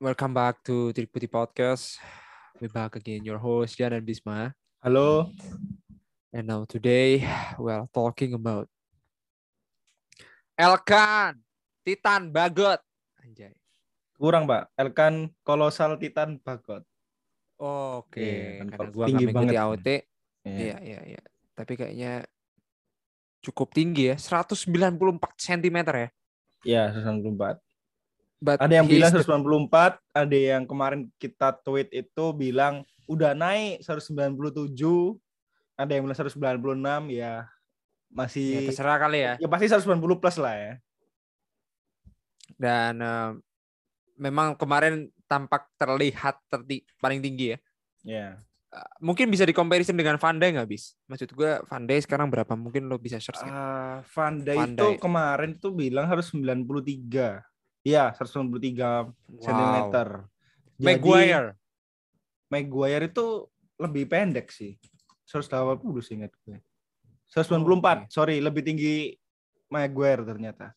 welcome back to Trik Putih Podcast. We back again, your host Jan and Bisma. Halo. And now today we are talking about Elkan Titan Bagot. Anjay. Kurang, Pak. Elkan kolosal Titan Bagot. Oke, Iya, karena kok gua tinggi banget. AOT. Iya. Iya, iya, iya. Tapi kayaknya cukup tinggi ya, 194 cm ya. Iya, 194. But Ada yang bilang is the- 194, ada yang kemarin kita tweet itu bilang udah naik 197, ada yang bilang 196 ya ya, masih terserah kali ya. ya pasti 190 plus lah ya. Dan eh, memang kemarin tampak terlihat terti paling tinggi ya. Ya. mungkin bisa di comparison dengan Van Dijk nggak bis? Maksud gue Van Dijk sekarang berapa? Mungkin lo bisa search? Ah, Van Dijk Van itu kemarin tuh bilang harus 93. Iya, 193 cm. Jadi Maguire. Maguire itu lebih pendek sih. 180 sih ingat gue. 194, Oh, oke. sorry, lebih tinggi Maguire ternyata.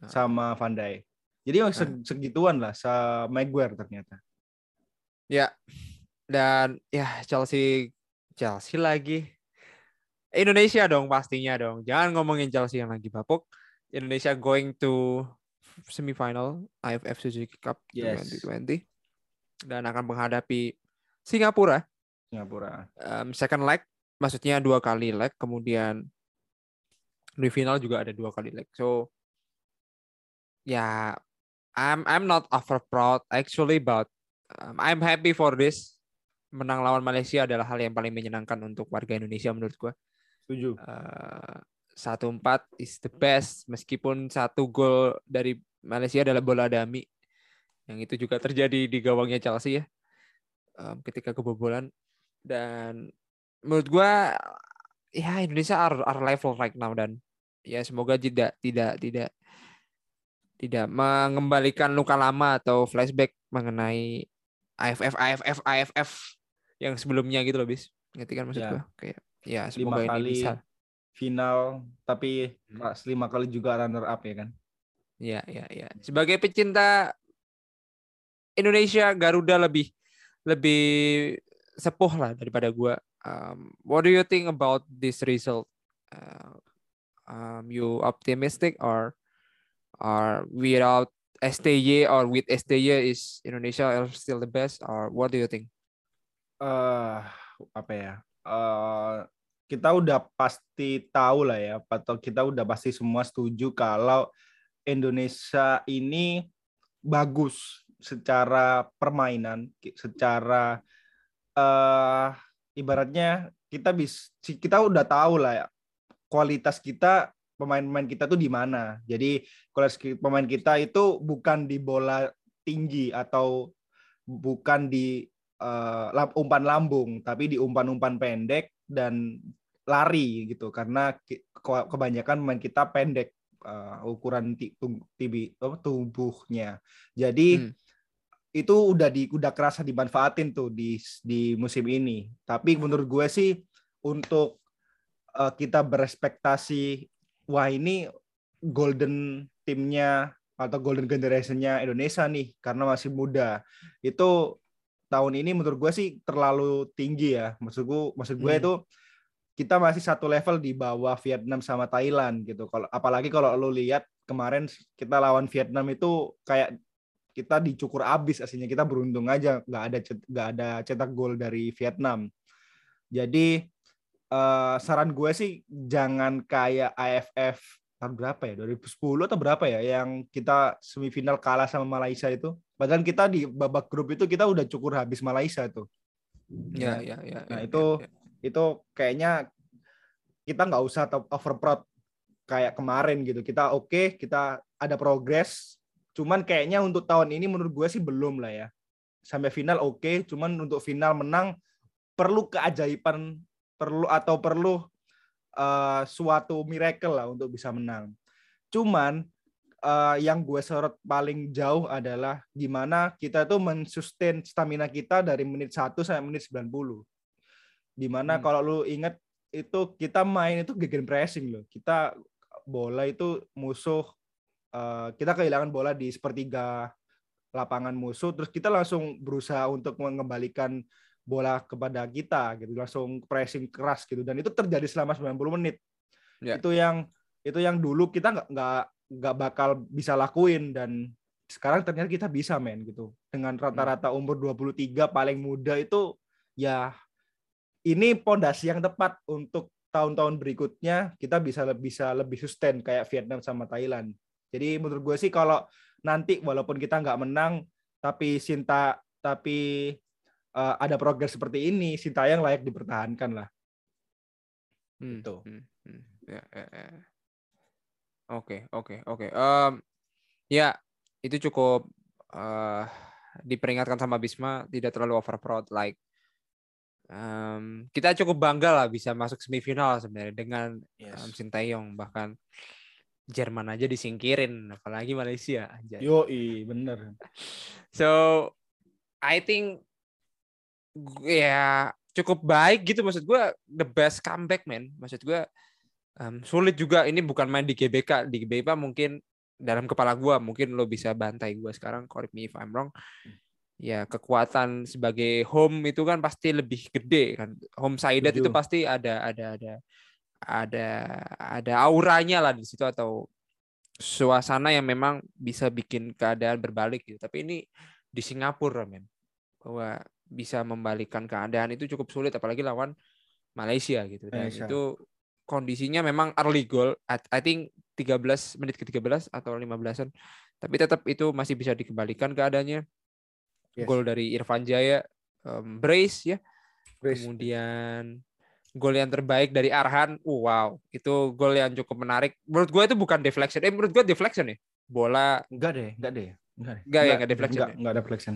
Ah. Sama Van Dijk. Jadi seg- segituan lah sama Maguire ternyata. Ya. Dan ya Chelsea Chelsea lagi. Indonesia dong pastinya dong. Jangan ngomongin Chelsea yang lagi bapuk. Indonesia going to semifinal AFF Suzuki Cup Yes. 2020 dan akan menghadapi Singapura Singapura. um, second leg maksudnya dua kali leg kemudian di final juga ada dua kali leg so ya I'm I'm not over proud actually but um, I'm happy for this menang lawan Malaysia adalah hal yang paling menyenangkan untuk warga Indonesia menurut gua Setuju. Eh, satu empat is the best meskipun satu gol dari Malaysia adalah bola dami. Yang itu juga terjadi di gawangnya Chelsea ya em, ketika kebobolan. Dan menurut gua ya Indonesia are, are level right now dan. Ya semoga tidak tidak tidak tidak mengembalikan luka lama atau flashback mengenai AFF AFF AFF yang sebelumnya gitu loh bis. Ngerti kan maksud Ya. gua? Kayak ya Lima semoga ini kali bisa final, tapi Hmm. lima kali juga runner up ya kan. Ya, ya, ya. Sebagai pecinta Indonesia, Garuda lebih lebih sepuh lah daripada gua. Um, what do you think about this result? Uh, um, you optimistic or or without STY or with STY is Indonesia still the best or what do you think? eh apa ya? eh kita udah pasti tahu lah ya, atau kita udah pasti semua setuju kalau Indonesia ini bagus secara permainan, secara eh ibaratnya kita bis kita udah tahu lah ya kualitas kita pemain-pemain kita tuh di mana. Jadi kualitas pemain kita itu bukan di bola tinggi atau bukan di lam- umpan lambung, tapi di umpan-umpan pendek dan lari gitu. Karena kebanyakan pemain kita pendek eh, ukuran tibi tubuhnya. Jadi Hmm. itu udah di udah kerasa dimanfaatin tuh di di musim ini. Tapi menurut gue sih untuk eh, kita berespektasi wah ini golden timnya atau golden generationnya Indonesia nih karena masih muda. Itu tahun ini menurut gue sih terlalu tinggi ya. Maksud gue maksud gue Hmm. itu kita masih satu level di bawah Vietnam sama Thailand gitu. Kalau apalagi kalau lo lihat kemarin kita lawan Vietnam itu kayak kita dicukur abis aslinya kita beruntung aja nggak ada nggak ada cetak gol dari Vietnam. Jadi eh, saran gue sih jangan kayak AFF tahun berapa ya 2010 atau berapa ya yang kita semifinal kalah sama Malaysia itu. Padahal kita di babak grup itu kita udah cukur habis Malaysia tuh. Ya, ya, ya. Nah, ya, itu- ya, ya. Itu kayaknya kita nggak usah over proud kayak kemarin gitu. Kita oke, kita ada progres. Cuman kayaknya untuk tahun ini menurut gue sih belum lah ya. Sampai final oke, cuman untuk final menang perlu keajaiban, perlu atau perlu eh, suatu miracle lah untuk bisa menang. Cuman eh, yang gue sorot paling jauh adalah gimana kita tuh mensustain stamina kita dari menit 1 sampai menit 90. Di mana Hmm. kalau lu inget itu kita main itu gegen pressing loh. Kita bola itu musuh eh, kita kehilangan bola di sepertiga lapangan musuh terus kita langsung berusaha untuk mengembalikan bola kepada kita gitu langsung pressing keras gitu dan itu terjadi selama 90 menit yeah. itu yang itu yang dulu kita nggak nggak nggak bakal bisa lakuin dan sekarang ternyata kita bisa men gitu dengan rata-rata hmm. umur 23 paling muda itu ya ini pondasi yang tepat untuk tahun-tahun berikutnya kita bisa bisa lebih sustain kayak Vietnam sama Thailand jadi menurut gue sih kalau nanti walaupun kita nggak menang tapi Sinta tapi uh, ada progres seperti ini Sintayong layak dipertahankan lah hmm. itu hmm. hmm. ya, ya, ya. Oke, oke, oke. Um, ya, itu cukup uh, diperingatkan sama Bisma tidak terlalu overproud like um, kita cukup bangga lah bisa masuk semifinal sebenarnya dengan yes. um, Sintayong bahkan Jerman aja disingkirin apalagi Malaysia aja. Yo, bener. So I think ya cukup baik gitu maksud gue the best comeback man maksud gue um, sulit juga. Ini bukan main di GBK. Di GBK mungkin dalam kepala gue mungkin lo bisa bantai gue sekarang correct me if I'm wrong. Ya kekuatan sebagai home itu kan pasti lebih gede kan. Home side itu pasti ada ada ada ada ada auranya lah di situ atau suasana yang memang bisa bikin keadaan berbalik gitu. Tapi ini di Singapura men bahwa bisa membalikan keadaan itu cukup sulit. Apalagi lawan Malaysia gitu. Dan Malaysia. itu kondisinya memang early goal. I think 13 menit ke 13 atau 15-an tapi tetap itu masih bisa dikembalikan keadaannya. Yes. gol dari Irfan Jaya um, brace ya. Brace. kemudian gol yang terbaik dari Arhan. Uh, wow. Itu gol yang cukup menarik. Menurut gue itu bukan deflection. Eh menurut gue deflection ya? Bola enggak deh enggak deh. Enggak, enggak ya enggak deflection enggak, ya? enggak deflection.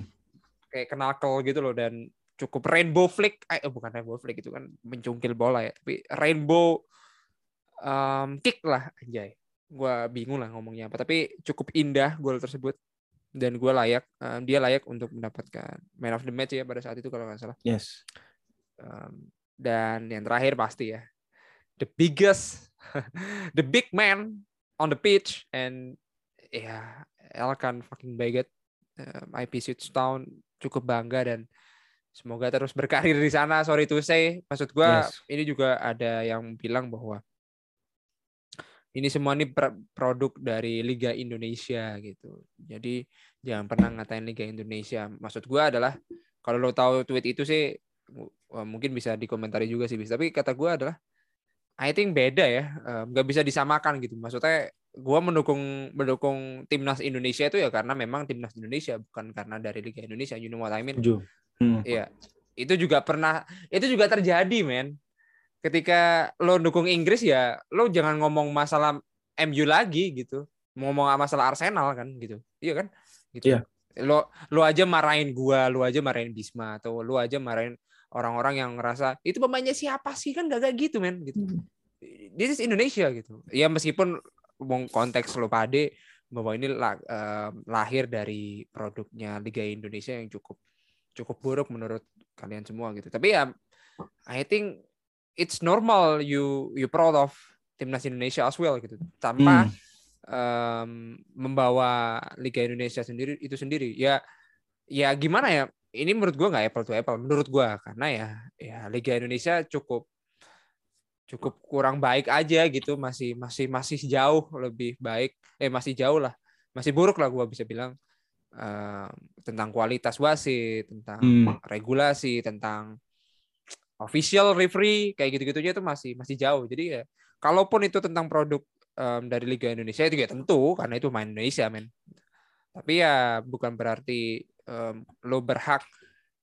Kayak kenakel gitu loh dan cukup rainbow flick eh oh, bukan rainbow flick itu kan mencungkil bola ya tapi rainbow um, kick lah anjay. Gue bingung lah ngomongnya apa tapi cukup indah gol tersebut. Dan gue layak um, dia layak untuk mendapatkan man of the match ya pada saat itu kalau nggak salah. Yes. Um, dan yang terakhir pasti ya the biggest the big man on the pitch and ya Elkan fucking Baget um, IP Town cukup bangga dan semoga terus berkarir di sana sorry to say maksud gue yes. ini juga ada yang bilang bahwa ini semua ini produk dari Liga Indonesia gitu. Jadi jangan pernah ngatain Liga Indonesia. Maksud gue adalah kalau lo tahu tweet itu sih mungkin bisa dikomentari juga sih bisa. Tapi kata gue adalah I think beda ya, nggak bisa disamakan gitu. Maksudnya gue mendukung mendukung timnas Indonesia itu ya karena memang timnas Indonesia bukan karena dari Liga Indonesia. You know what I mean? Hmm. Iya. Itu juga pernah itu juga terjadi, men ketika lo dukung Inggris ya lo jangan ngomong masalah MU lagi gitu ngomong masalah Arsenal kan gitu iya kan gitu yeah. lo lo aja marahin gua lo aja marahin Bisma atau lo aja marahin orang-orang yang ngerasa itu pemainnya siapa sih kan gak, gak gitu men gitu hmm. this is Indonesia gitu ya meskipun konteks lo pade bahwa ini lahir dari produknya Liga Indonesia yang cukup cukup buruk menurut kalian semua gitu. Tapi ya I think it's normal you you proud of timnas Indonesia as well gitu. Tanpa hmm. um, membawa Liga Indonesia sendiri itu sendiri. Ya ya gimana ya? Ini menurut gue nggak apple to apple menurut gue karena ya ya Liga Indonesia cukup cukup kurang baik aja gitu. Masih masih masih jauh lebih baik. Eh masih jauh lah. Masih buruk lah gue bisa bilang uh, tentang kualitas wasit tentang hmm. regulasi tentang official referee kayak gitu-gitunya itu masih masih jauh. Jadi ya kalaupun itu tentang produk um, dari Liga Indonesia itu ya tentu karena itu main Indonesia men. Tapi ya bukan berarti um, lo berhak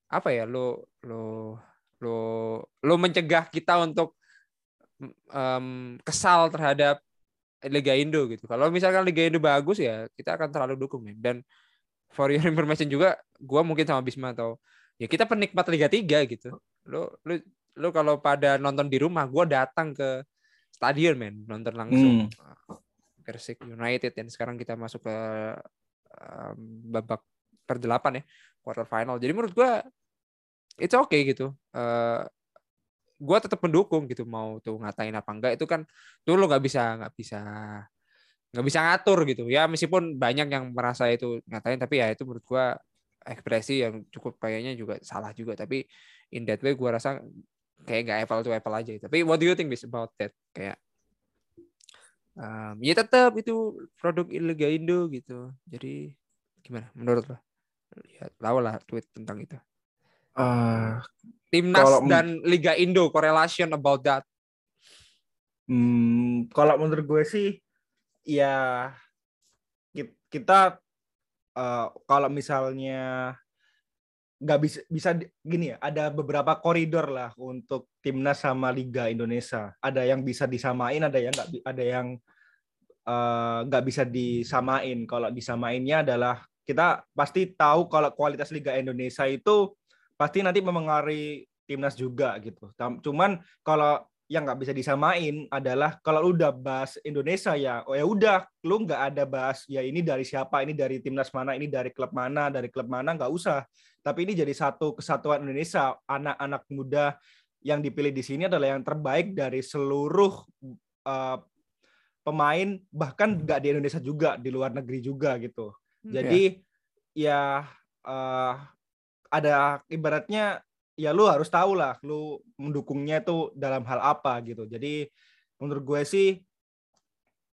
apa ya lo lo lo lo mencegah kita untuk um, kesal terhadap Liga Indo gitu. Kalau misalkan Liga Indo bagus ya kita akan terlalu dukung men. Dan for your information juga, gue mungkin sama Bisma atau ya kita penikmat Liga 3 gitu. Lu lu lu kalau pada nonton di rumah gue datang ke stadion men nonton langsung. Hmm. Persik United dan sekarang kita masuk ke um, babak perdelapan ya quarter final jadi menurut gue it's okay gitu. Uh, gue tetap mendukung gitu mau tuh ngatain apa enggak. Itu kan tuh lo nggak bisa nggak bisa nggak bisa ngatur gitu. Ya meskipun banyak yang merasa itu ngatain tapi ya itu menurut gua ekspresi yang cukup kayaknya juga salah juga. Tapi in that way gua rasa kayak nggak apple to apple aja tapi what do you think about that? Kayak um, ya tetap itu produk Liga Indo gitu. Jadi gimana? Menurut lo? Ya tahu lah tweet tentang itu. Uh, timnas kalau, dan Liga Indo correlation about that. Hmm, kalau menurut gue sih ya kita uh, kalau misalnya nggak bisa bisa gini ya ada beberapa koridor lah untuk timnas sama liga Indonesia. Ada yang bisa disamain ada yang nggak ada yang eh, nggak uh, bisa disamain. Kalau disamainnya adalah kita pasti tahu kalau kualitas liga Indonesia itu pasti nanti memengaruhi timnas juga gitu. Cuman kalau yang nggak bisa disamain adalah kalau lu udah bahas Indonesia ya, oh ya udah, lu nggak ada bahas ya ini dari siapa, ini dari timnas mana, ini dari klub mana, dari klub mana, nggak usah. Tapi ini jadi satu kesatuan Indonesia, anak-anak muda yang dipilih di sini adalah yang terbaik dari seluruh uh, pemain, bahkan nggak di Indonesia juga, di luar negeri juga gitu. Hmm. Jadi yeah. ya uh, ada ibaratnya ya lu harus tahu lah lu mendukungnya itu dalam hal apa gitu. Jadi menurut gue sih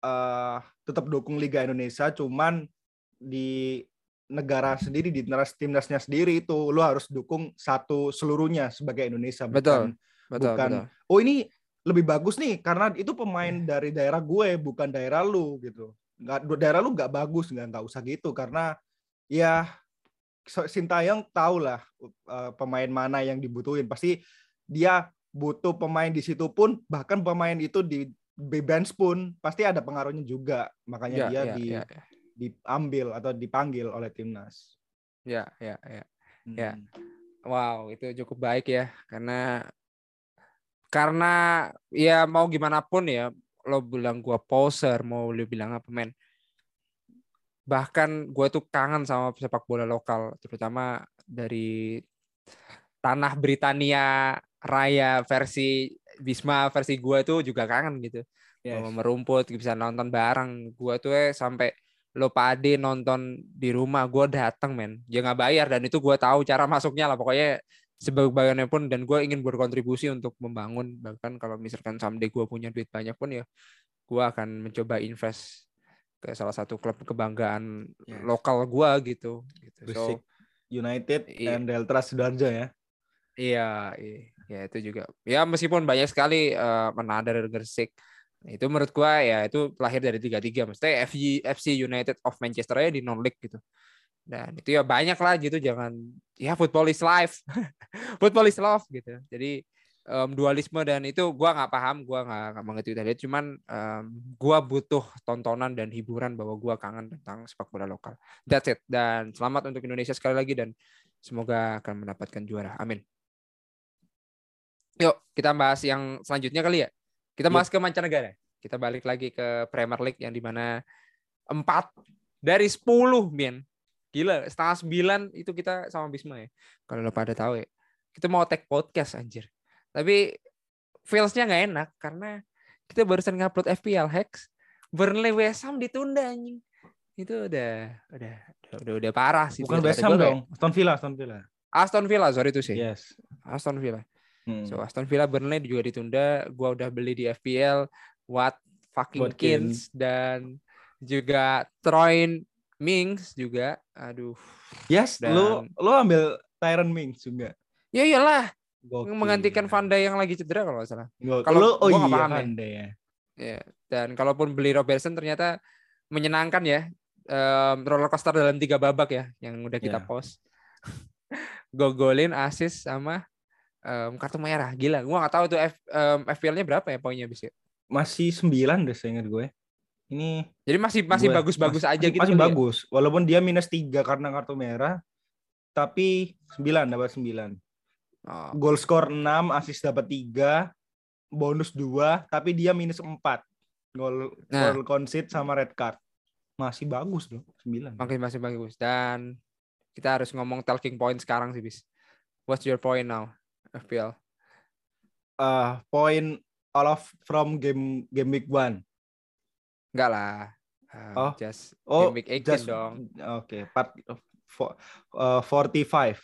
uh, tetap dukung Liga Indonesia cuman di negara sendiri di timnasnya sendiri itu lu harus dukung satu seluruhnya sebagai Indonesia betul, bukan betul, bukan betul. oh ini lebih bagus nih karena itu pemain dari daerah gue bukan daerah lu gitu nggak daerah lu nggak bagus nggak nggak usah gitu karena ya Sintayong tahu lah uh, pemain mana yang dibutuhin. Pasti dia butuh pemain di situ pun bahkan pemain itu di bench pun pasti ada pengaruhnya juga. Makanya yeah, dia yeah, di yeah, yeah. diambil atau dipanggil oleh timnas. Ya, ya, ya. Hmm. Ya. Wow, itu cukup baik ya karena karena ya mau gimana pun ya lo bilang gua poser mau lo bilang apa men bahkan gue tuh kangen sama sepak bola lokal terutama dari tanah Britania Raya versi Bisma versi gue tuh juga kangen gitu. Yes. merumput bisa nonton bareng. Gue tuh eh sampai lo pade nonton di rumah gue datang men. Dia nggak bayar dan itu gue tahu cara masuknya lah. Pokoknya sebagiannya pun dan gue ingin berkontribusi untuk membangun. Bahkan kalau misalkan someday gue punya duit banyak pun ya gue akan mencoba invest ke salah satu klub kebanggaan yes. lokal gua gitu. gitu. So, United iya. and Delta Sidoarjo ya. Iya, iya, ya itu juga. Ya meskipun banyak sekali uh, menadar Gersik. Itu menurut gua ya itu lahir dari tiga tiga. Maksudnya FC, FC United of Manchester ya di non league gitu. Dan itu ya banyak lah gitu. Jangan ya football is life, football is love gitu. Jadi um, dualisme dan itu gua nggak paham, gua nggak mengerti tadi. Cuman um, gua butuh tontonan dan hiburan bahwa gua kangen tentang sepak bola lokal. That's it. Dan selamat untuk Indonesia sekali lagi dan semoga akan mendapatkan juara. Amin. Yuk kita bahas yang selanjutnya kali ya. Kita bahas ke mancanegara. Kita balik lagi ke Premier League yang di mana empat dari sepuluh, men. Gila, setengah sembilan itu kita sama Bisma ya. Kalau lo pada tahu ya. Kita mau tag podcast anjir. Tapi feelsnya nggak enak karena kita barusan ngupload FPL Hex, Burnley West Ham ditunda anjing. Itu udah udah udah udah, parah sih. Bukan West Ham dong, Aston Villa, Aston Villa. Aston Villa, sorry itu sih. Yes. Aston Villa. Hmm. So Aston Villa Burnley juga ditunda. Gua udah beli di FPL What fucking Watkins dan juga Troy Mings juga. Aduh. Yes, dan... lu lu ambil Tyron Mings juga. Ya iyalah. Gokil. menggantikan Vanda yang lagi cedera kalau nggak salah. Kalau oh iya paham Vanda ya. ya. Dan kalaupun beli Robertson ternyata menyenangkan ya. Um, roller coaster dalam tiga babak ya yang udah kita yeah. post. Gogolin, asis sama um, kartu merah. Gila, gua nggak tahu tuh F, um, FPL-nya berapa ya poinnya bisa. Masih sembilan deh saya ingat gue. Ini Jadi masih masih bagus-bagus aja gitu. Masih ya? bagus. Ya? Walaupun dia minus tiga karena kartu merah, tapi sembilan dapat sembilan. Oh. Goal score 6, assist dapat 3, bonus 2, tapi dia minus 4. Gol nah. goal concede sama red card. Masih bagus loh, 9. Oke, masih bagus. Dan kita harus ngomong talking point sekarang sih, Bis. What's your point now, FPL? Uh, point all of from game game week 1. Enggak lah. Um, Oh. just Oh, game week 18 just- dong. Oke, part fo- eh, 45,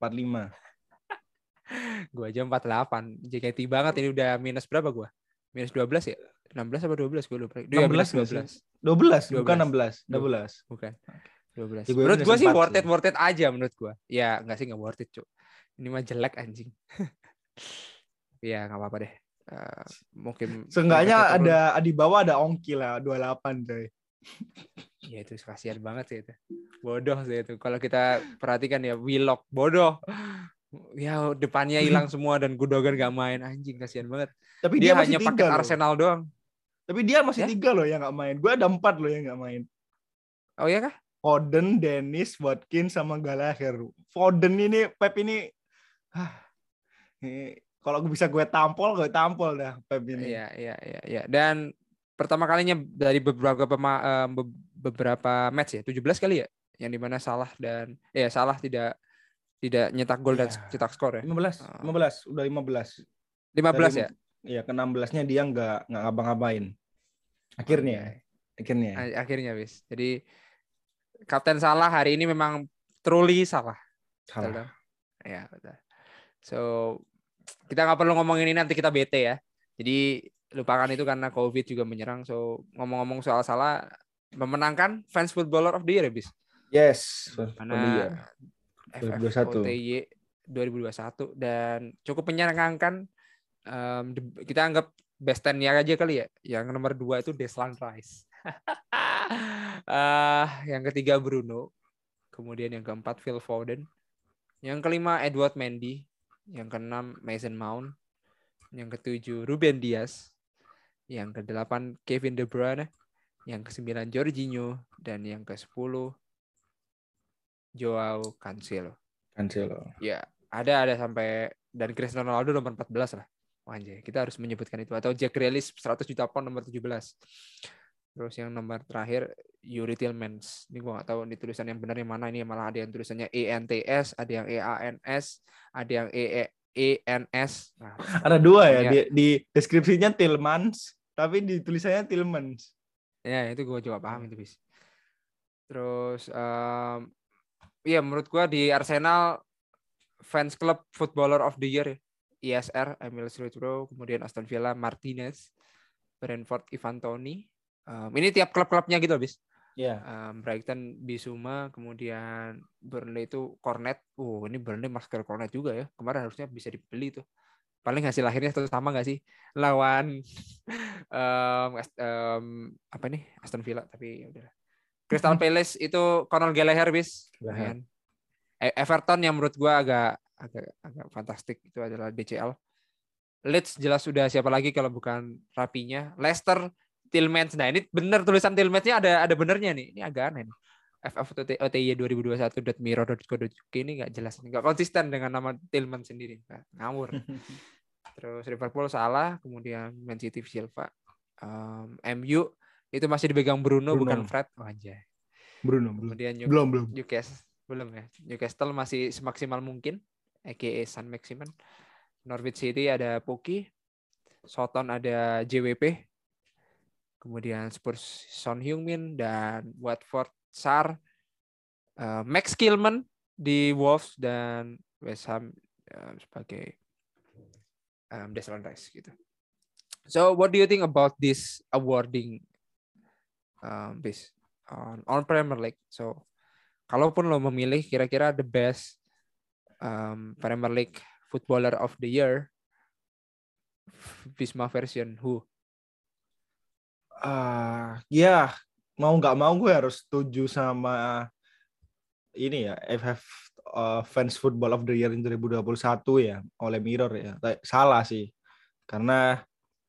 45. Gua aja 48. JKT banget ini udah minus berapa gua? Minus 12 ya? 16 apa 12 gue lupa. Iya, 16 minus nggak 12. 12, bukan 12. 16, 12. Bukan. 12. Ya, gua menurut gua sih worth it, worth it aja menurut gua. Ya, enggak sih enggak worth it, Cuk. Ini mah jelek anjing. ya, enggak apa-apa deh. Eh, mungkin Seenggaknya ada di bawah ada ongki lah 28 coy. Ya itu kasihan banget sih itu. Bodoh sih itu. Kalau kita perhatikan ya Willock bodoh. Ya depannya hilang semua dan Gudogan gak main anjing kasihan banget. Tapi Dia, dia, masih hanya loh. Arsenal doang. Tapi dia masih Ya? tiga loh yang nggak main. Gue ada empat loh yang nggak main. Oh iya kah? Foden, Dennis, Watkins, sama Gallagher. Foden ini, Pep ini, ah, ini kalau bisa gue tampol, gue tampol dah Pep ini. Iya iya iya iya. Dan pertama kalinya dari beberapa pema, eh, be- beberapa match ya, 17 kali ya yang di mana salah dan ya salah tidak tidak nyetak gol dan Iya. cetak skor ya. 15, Ah. 15, udah 15. 15 Dari- ya. Iya, ke 16-nya dia nggak nggak ngabang-ngabain. Akhirnya, akhirnya. Akhirnya bis. Jadi Kapten Salah hari ini memang truly salah. Salah. Ya, betul. So, kita nggak perlu ngomongin ini nanti kita bete ya. Jadi lupakan itu karena COVID juga menyerang. So, ngomong-ngomong soal salah, memenangkan fans footballer of the year ya, bis. Yes, Karena. FFOTY 2021. 2021 dan cukup menyenangkan. De- kita anggap best 10 ya aja kali ya. Yang nomor dua itu Deslan Rice. Eh, yang ketiga Bruno. Kemudian yang keempat Phil Foden. Yang kelima Edward Mendy. Yang keenam Mason Mount. Yang ketujuh Ruben Dias. Yang kedelapan Kevin De Bruyne. Yang kesembilan Jorginho dan yang ke-10 Joao Cancelo. Cancelo. Ya, ada ada sampai dan Cristiano Ronaldo nomor 14 lah. Wah, anjay, kita harus menyebutkan itu atau Jack Grealish 100 juta pound nomor 17. Terus yang nomor terakhir Yuri Tillmans. Ini gua nggak tahu ini tulisan yang benar yang mana ini malah ada yang tulisannya ENTS, ada yang EANS, ada yang EE ENS. Nah, Ada dua ya, di, di deskripsinya Tillmans, tapi di tulisannya Tillmans. ya itu gue juga paham itu bis. Terus em, Iya menurut gua di Arsenal fans club footballer of the year ya. ISR Emil Smith Rowe, kemudian Aston Villa Martinez, Brentford Ivan Toni. Em, ini tiap klub-klubnya gitu bis. Iya. Em, Brighton Bisuma, kemudian Burnley itu Cornet. Uh, ini Burnley masker Cornet juga ya. Kemarin harusnya bisa dibeli tuh. Paling hasil akhirnya tetap sama nggak sih lawan Ast- em, apa nih Aston Villa tapi ya udah. Crystal Palace itu Conor Gallagher bis. Gallagher. E- Everton yang menurut gua agak agak agak fantastik itu adalah DCL. Leeds jelas sudah siapa lagi kalau bukan rapinya. Leicester Tillmans. Nah, ini bener tulisan Tillmansnya ada ada benernya nih. Ini agak aneh nih. FFOTY 2021.miro.co.uk ini nggak jelas, nggak konsisten dengan nama Tillmans sendiri, Nggak- ngawur. Terus Liverpool salah, kemudian Man City Silva, Em, MU itu masih dipegang Bruno, Bruno. bukan Fred. Oh, anjay. Bruno, belum. Kemudian New- Belum, belum. Newcastle belum ya. Newcastle masih semaksimal mungkin, aka San Maximan. Norwich City ada Puki, Soton ada JWP, kemudian Spurs Son Heung-min dan Watford Sar, Eh, Max Kilman di Wolves dan West Ham eh, sebagai um, Declan Rice gitu. So what do you think about this awarding um, based on on Premier League? So kalaupun lo memilih kira-kira the best um, Premier League footballer of the year, Bisma version who? Ah, ya mau nggak mau gue harus setuju sama ini ya FF uh, Fans Football of the Year in 2021 ya oleh Mirror ya. Salah sih. Karena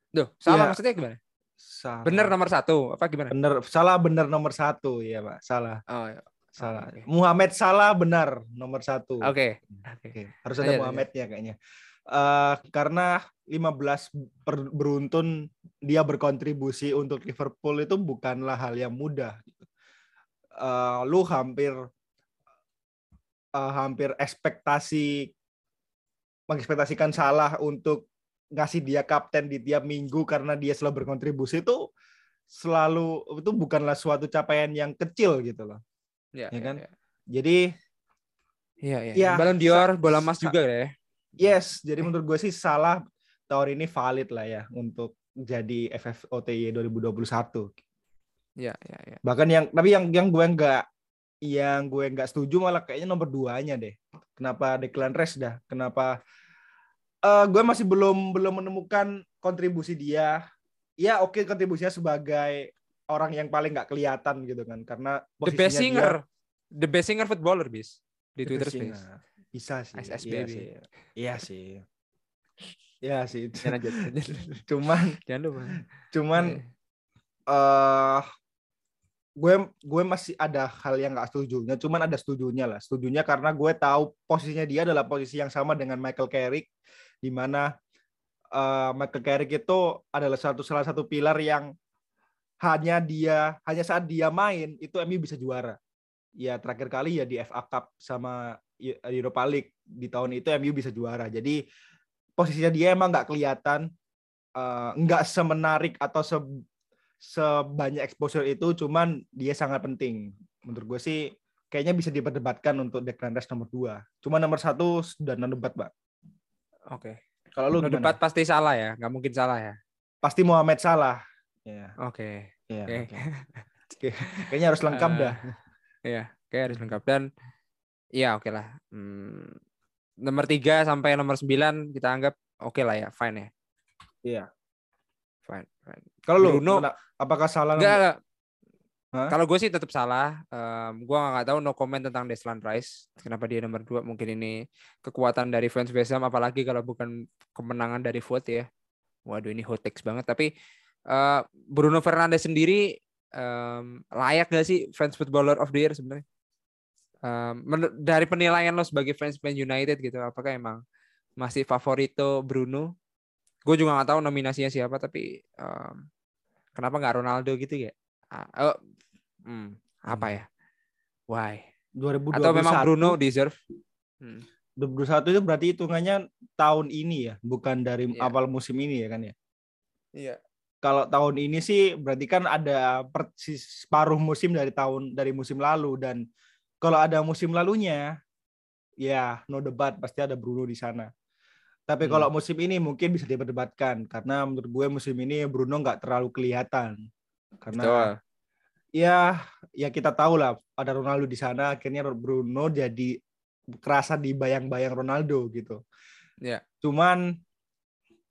Duh, salah Ya. maksudnya gimana? Salah. Bener nomor satu apa gimana? bener salah bener nomor satu ya pak salah Oh, ya. salah oke. Muhammad Salah benar nomor satu Oke. Oke. Oke, harus Lanjut, ada Muhammadnya kayaknya. Eh, karena 15 per- beruntun dia berkontribusi untuk Liverpool itu bukanlah hal yang mudah. Eh, lu hampir eh, hampir ekspektasi mengekspektasikan salah untuk ngasih dia kapten di tiap minggu karena dia selalu berkontribusi itu selalu itu bukanlah suatu capaian yang kecil gitu loh. Ya, Ya ya, kan? ya. Jadi Iya, iya. Ya, Ballon d'Or, sa- bola emas juga ya. yes, jadi menurut gue sih salah tahun ini valid lah ya untuk jadi FFOTY 2021. Iya, iya, iya. Bahkan yang tapi yang yang gue nggak yang gue nggak setuju malah kayaknya nomor duanya deh. Kenapa Declan Rice dah? Kenapa Eh gue masih belum belum menemukan kontribusi dia. Ya oke kontribusinya sebagai orang yang paling nggak kelihatan gitu kan karena The best singer, the best singer footballer bis di dia Twitter the best Space. singer. Bisa sih. SS iya sih. Iya sih. Iya sih. Jangan aja. Cuman Jangan lupa. cuman eh gue gue masih ada hal yang nggak setujunya cuman ada setujunya lah setujunya karena gue tahu posisinya dia adalah posisi yang sama dengan Michael Carrick di mana eh, Michael Carrick itu adalah satu salah satu pilar yang hanya dia hanya saat dia main itu MU bisa juara. Ya terakhir kali ya di FA Cup sama Europa League di tahun itu MU bisa juara. Jadi posisinya dia emang nggak kelihatan eh, nggak semenarik atau se sebanyak exposure itu cuman dia sangat penting. Menurut gue sih kayaknya bisa diperdebatkan untuk Declan Rice nomor 2 cuma nomor satu sudah non debat pak Oke. kalau lu gimana? debat pasti salah ya, nggak mungkin salah ya. pasti Muhammad Salah ya, Oke. ya Oke. oke. Kayaknya harus lengkap Eh, dah Iya, kayak harus lengkap dan iya oke lah. Hmm, nomor 3 sampai nomor 9 kita anggap oke lah ya, fine ya. Iya. Fine, fine. kalau lu Bruno- apakah salah enggak. Kalau gue sih tetap salah. Em, gue nggak tahu no comment tentang Deslan Rice. Kenapa dia nomor 2? Mungkin ini kekuatan dari fans West Ham apalagi kalau bukan kemenangan dari vote ya. Waduh ini hot takes banget. Tapi eh, Bruno Fernandes sendiri em, layak gak sih fans footballer of the year sebenarnya? Menur- dari penilaian lo sebagai fans Man United gitu, apakah emang masih favorito Bruno? Gue juga nggak tahu nominasinya siapa, tapi em, kenapa nggak Ronaldo gitu ya? Oh, hmm, apa ya? Why? 2021 Atau memang Bruno deserve? Hmm. 2021 itu berarti hitungannya tahun ini ya bukan dari Iya. awal musim ini ya kan ya Iya. kalau tahun ini sih berarti kan ada persis separuh musim dari tahun dari musim lalu dan kalau ada musim lalunya ya no debat pasti ada Bruno di sana. Tapi Hmm. kalau musim ini mungkin bisa diperdebatkan karena menurut gue musim ini Bruno nggak terlalu kelihatan karena Betul. Ya ya kita tahu lah ada Ronaldo di sana akhirnya Bruno jadi kerasa di bayang-bayang Ronaldo gitu. Ya. Cuman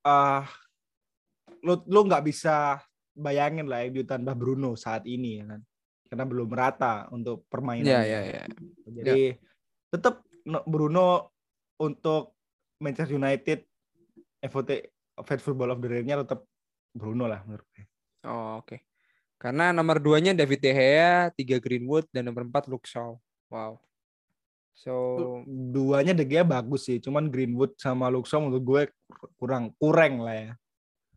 ah lu lu nggak bisa bayangin lah MU tanpa Bruno saat ini ya kan. Karena belum merata untuk permainan. Iya, iya, iya. Jadi tetap no- Bruno untuk Manchester United FOT Fed Football of the Year-nya tetap Bruno lah menurut gue. Oh, oke. Karena nomor 2-nya David De Gea, 3 Greenwood dan nomor 4 Luke Shaw. Wow. So, Duanya De Gea bagus sih, cuman Greenwood sama Luxor menurut gue kurang kurang lah ya.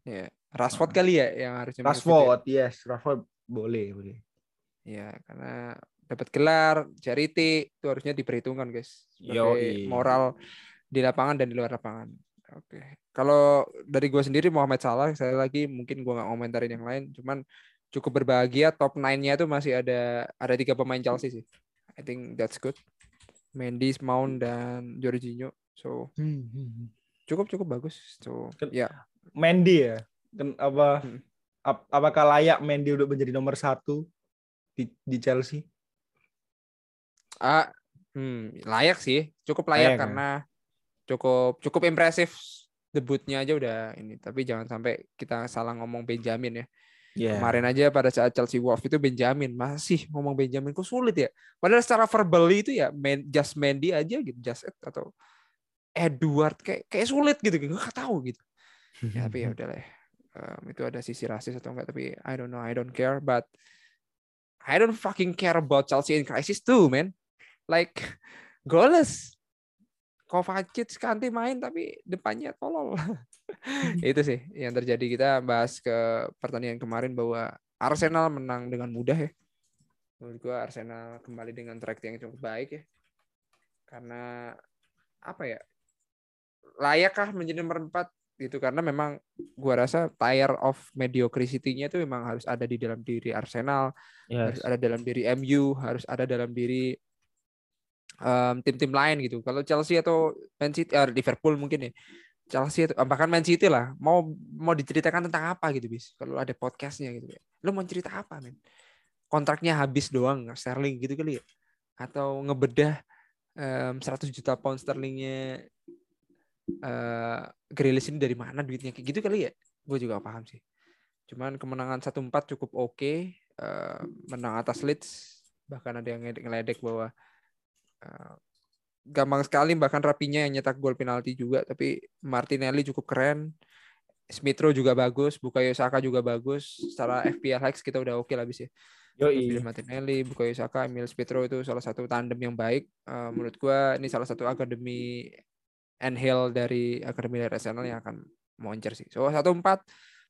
ya, Rashford kali ya yang harusnya gitu ya. Rashford, yes, Rashford boleh, boleh. Ya, karena dapat gelar, charity itu harusnya diperhitungkan, guys. Sebagai Yoi. moral di lapangan dan di luar lapangan. Oke. Kalau dari gue sendiri Muhammad Salah, saya lagi mungkin gue nggak komentarin yang lain, cuman cukup berbahagia top 9-nya itu masih ada ada tiga pemain Chelsea sih. I think that's good. Mendy, Mount dan Jorginho. So, cukup cukup bagus. So, ya. Mendy ya, Ken- apa Hmm. ap- apakah layak Mendy udah menjadi nomor satu di, di Chelsea? Ah, hmm, layak sih, cukup layak Layak, ya? karena cukup cukup impresif debutnya aja udah ini. Tapi jangan sampai kita salah ngomong Benjamin ya. Iya. Kemarin aja pada saat Chelsea Wolf itu Benjamin masih ngomong Benjamin kok sulit ya. Padahal secara verbally itu ya main just Mendy aja gitu, just Ed atau Edward kayak kayak sulit gitu, nggak tahu gitu. Ya, tapi ya udahlah. Em, itu ada sisi rasis atau enggak tapi I don't know, I don't care but I don't fucking care about Chelsea in crisis too, man. Like goalless. Kovacic Kante main tapi depannya tolol. itu sih yang terjadi kita bahas ke pertandingan kemarin bahwa Arsenal menang dengan mudah ya. Menurut gua Arsenal kembali dengan track yang cukup baik ya. Karena apa ya? Layakkah menjadi nomor 4 itu karena memang gua rasa tire of mediocrity-nya itu memang harus ada di dalam diri Arsenal, harus Yes. ada dalam diri MU, harus ada dalam diri tim-tim lain gitu. Kalau Chelsea atau Man City, eh, Liverpool mungkin ya. Chelsea atau bahkan Man City lah, mau mau diceritakan tentang apa gitu bis. Kalau ada podcastnya gitu. Lo mau cerita apa men? Kontraknya habis doang Sterling gitu kali ya? Atau ngebedah em, 100 juta pound sterlingnya Grealish ini dari mana duitnya kayak gitu kali ya? Gue juga paham sih. Cuman kemenangan 1-4 cukup oke. eh, menang atas Leeds. Bahkan ada yang ngeledek bahwa gampang sekali bahkan rapinya yang nyetak gol penalti juga. Tapi Martinelli cukup keren. Smith Rowe juga bagus. Bukayo Saka juga bagus. Secara FPL Hacks kita udah oke lah habis ya. Yoi. Philip Martinelli, Bukayo Saka, Emil Smith Rowe itu salah satu tandem yang baik. Eh, menurut gua ini salah satu akademi Hill dari akademi dari Arsenal yang akan moncer sih. So satu empat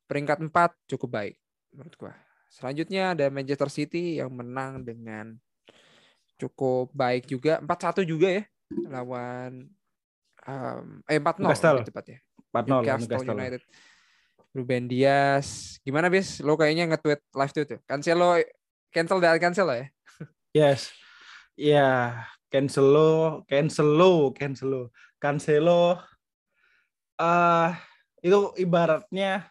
peringkat empat cukup baik menurut gua. Selanjutnya ada Manchester City yang menang dengan cukup baik juga 4-1 juga ya lawan um, eh 4-0 Newcastle. lebih tepatnya. 4-0 Newcastle Newcastle. United. Ruben Dias. Gimana bis? Lo kayaknya nge-tweet live tweet tuh. Cancelo cancel dan cancel ya? Yes. Ya, Cancelo, Cancelo, Cancelo, Cancelo. eh itu ibaratnya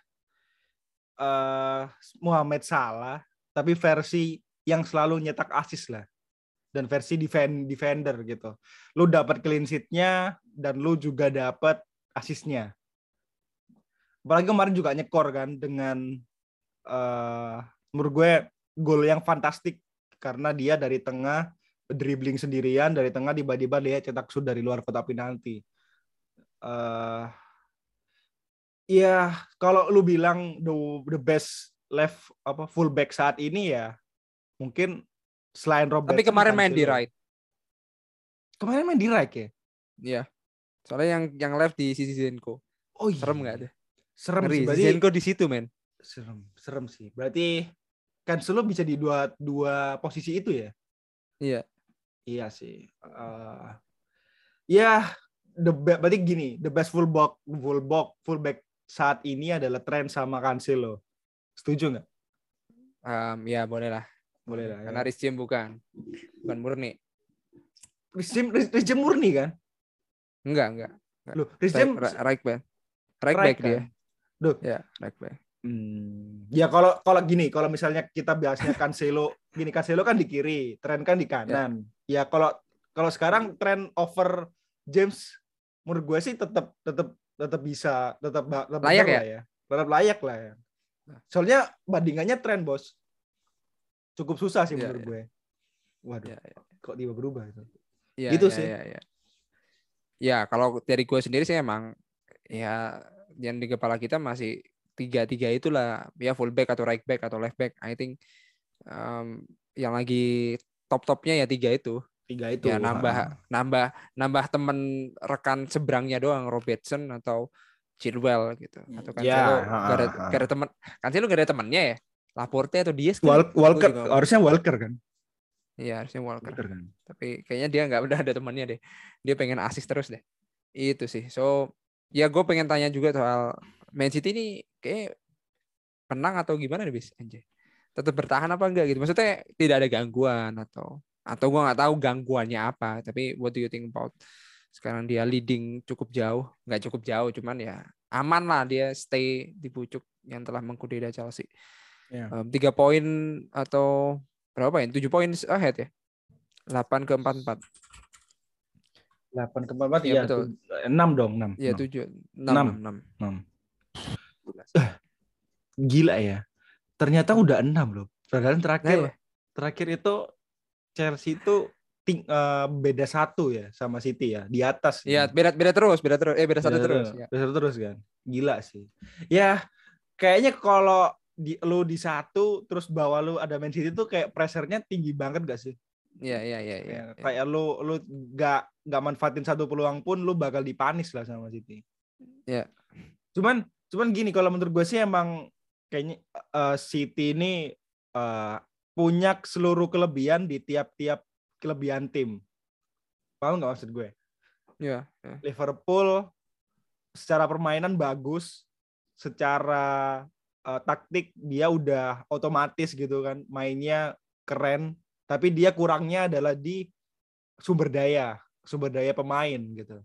eh Muhammad Salah, tapi versi yang selalu nyetak assist lah. Dan versi defend defender gitu. Lu dapat clean sheet-nya dan lu juga dapat assist-nya. Apalagi kemarin juga nyekor kan dengan eh menurut gue gol yang fantastik karena dia dari tengah dribbling sendirian dari tengah tiba-tiba dia cetak shoot dari luar kotak penalti. eh ya kalau lu bilang the the best left apa fullback saat ini ya mungkin selain Robert. Tapi kemarin main di right. Kemarin main di right ya? Iya. Soalnya yang yang left di sisi Zenko. Oh iya. Serem nggak ada? Serem Ngeri. sih. Berarti Zenko di situ, men. serem, serem sih. Berarti Cancelo bisa di dua dua posisi itu ya? Iya. Iya sih. Eh, ya, the be- berarti gini, the best fullback fullback fullback saat ini adalah tren sama Cancelo. Setuju nggak? Em, ya boleh lah. Boleh lah. Karena Rhys James bukan. Bukan murni. Rhys James murni kan? Enggak, enggak. Loh, Rhys Right, back. Right, back dia. kan? Duh. Ya, right back. Hmm, ya kalau kalau gini, kalau misalnya kita bahasnya Cancelo, gini Cancelo kan di kiri, tren kan di kanan. Ya kalau kalau sekarang tren over James, menurut gue sih tetap tetap tetap bisa, tetap, tetap Layak ya? lah ya, tetap layak lah ya. Soalnya bandingannya tren bos, cukup susah sih Iya, menurut iya. gue. Waduh, Ya, ya. kok tiba berubah itu? Ya, Gitu ya, sih. Ya, ya. Ya, kalau dari gue sendiri sih emang ya yang di kepala kita masih tiga tiga itulah ya fullback atau right back atau left back. I think um, yang lagi top topnya ya tiga itu. Tiga itu. ya nambah nambah nambah temen rekan seberangnya doang Robertson atau Chilwell gitu atau Ya, Cancelo ha, gak ada gak ada temen Cancelo gak ada temennya ya Laporte atau Diaz kan? Wal- Gua Walker, juga. harusnya Walker kan? Iya harusnya Walker. Walker kan? tapi kayaknya dia nggak udah ada temannya deh. Dia pengen asis terus deh. Itu sih. So ya gue pengen tanya juga soal Man City ini kayak menang atau gimana nih bis? Anjay. Tetap bertahan apa enggak gitu? Maksudnya tidak ada gangguan atau atau gue nggak tahu gangguannya apa tapi what do you think about sekarang dia leading cukup jauh? Nggak cukup jauh cuman ya aman lah dia stay di pucuk yang telah mengkudeta Chelsea Ya. Em, tiga poin atau berapa ya tujuh poin ahead ya 8 ke 4 4 8 ke 4 Iya, iya, betul. 6 dong, 6. Iya tujuh enam Enam. enam enam. 6. Gila ya. Ternyata udah 6 loh. Padahal terakhir Nah, ya. terakhir itu Chelsea itu ting, eh, beda satu ya sama City ya, di atas. Iya beda beda terus beda terus eh beda satu Beda terus. terus. Ya. Beda satu terus kan. Gila sih. Ya, kayaknya kalau di lu di satu terus bawah lu ada Man City tuh kayak pressure-nya tinggi banget gak sih? Iya iya iya iya. Kayak, kayak lu lu gak gak manfaatin satu peluang pun lu bakal dipanis lah sama City. Iya. Cuman cuman gini kalau menurut gue sih emang kayaknya eh, City ini eh, punya seluruh kelebihan di tiap-tiap kelebihan tim. Paham nggak maksud gue? Iya. iya. Liverpool secara permainan bagus, secara uh, taktik dia udah otomatis gitu kan, mainnya keren, tapi dia kurangnya adalah di sumber daya, sumber daya pemain gitu.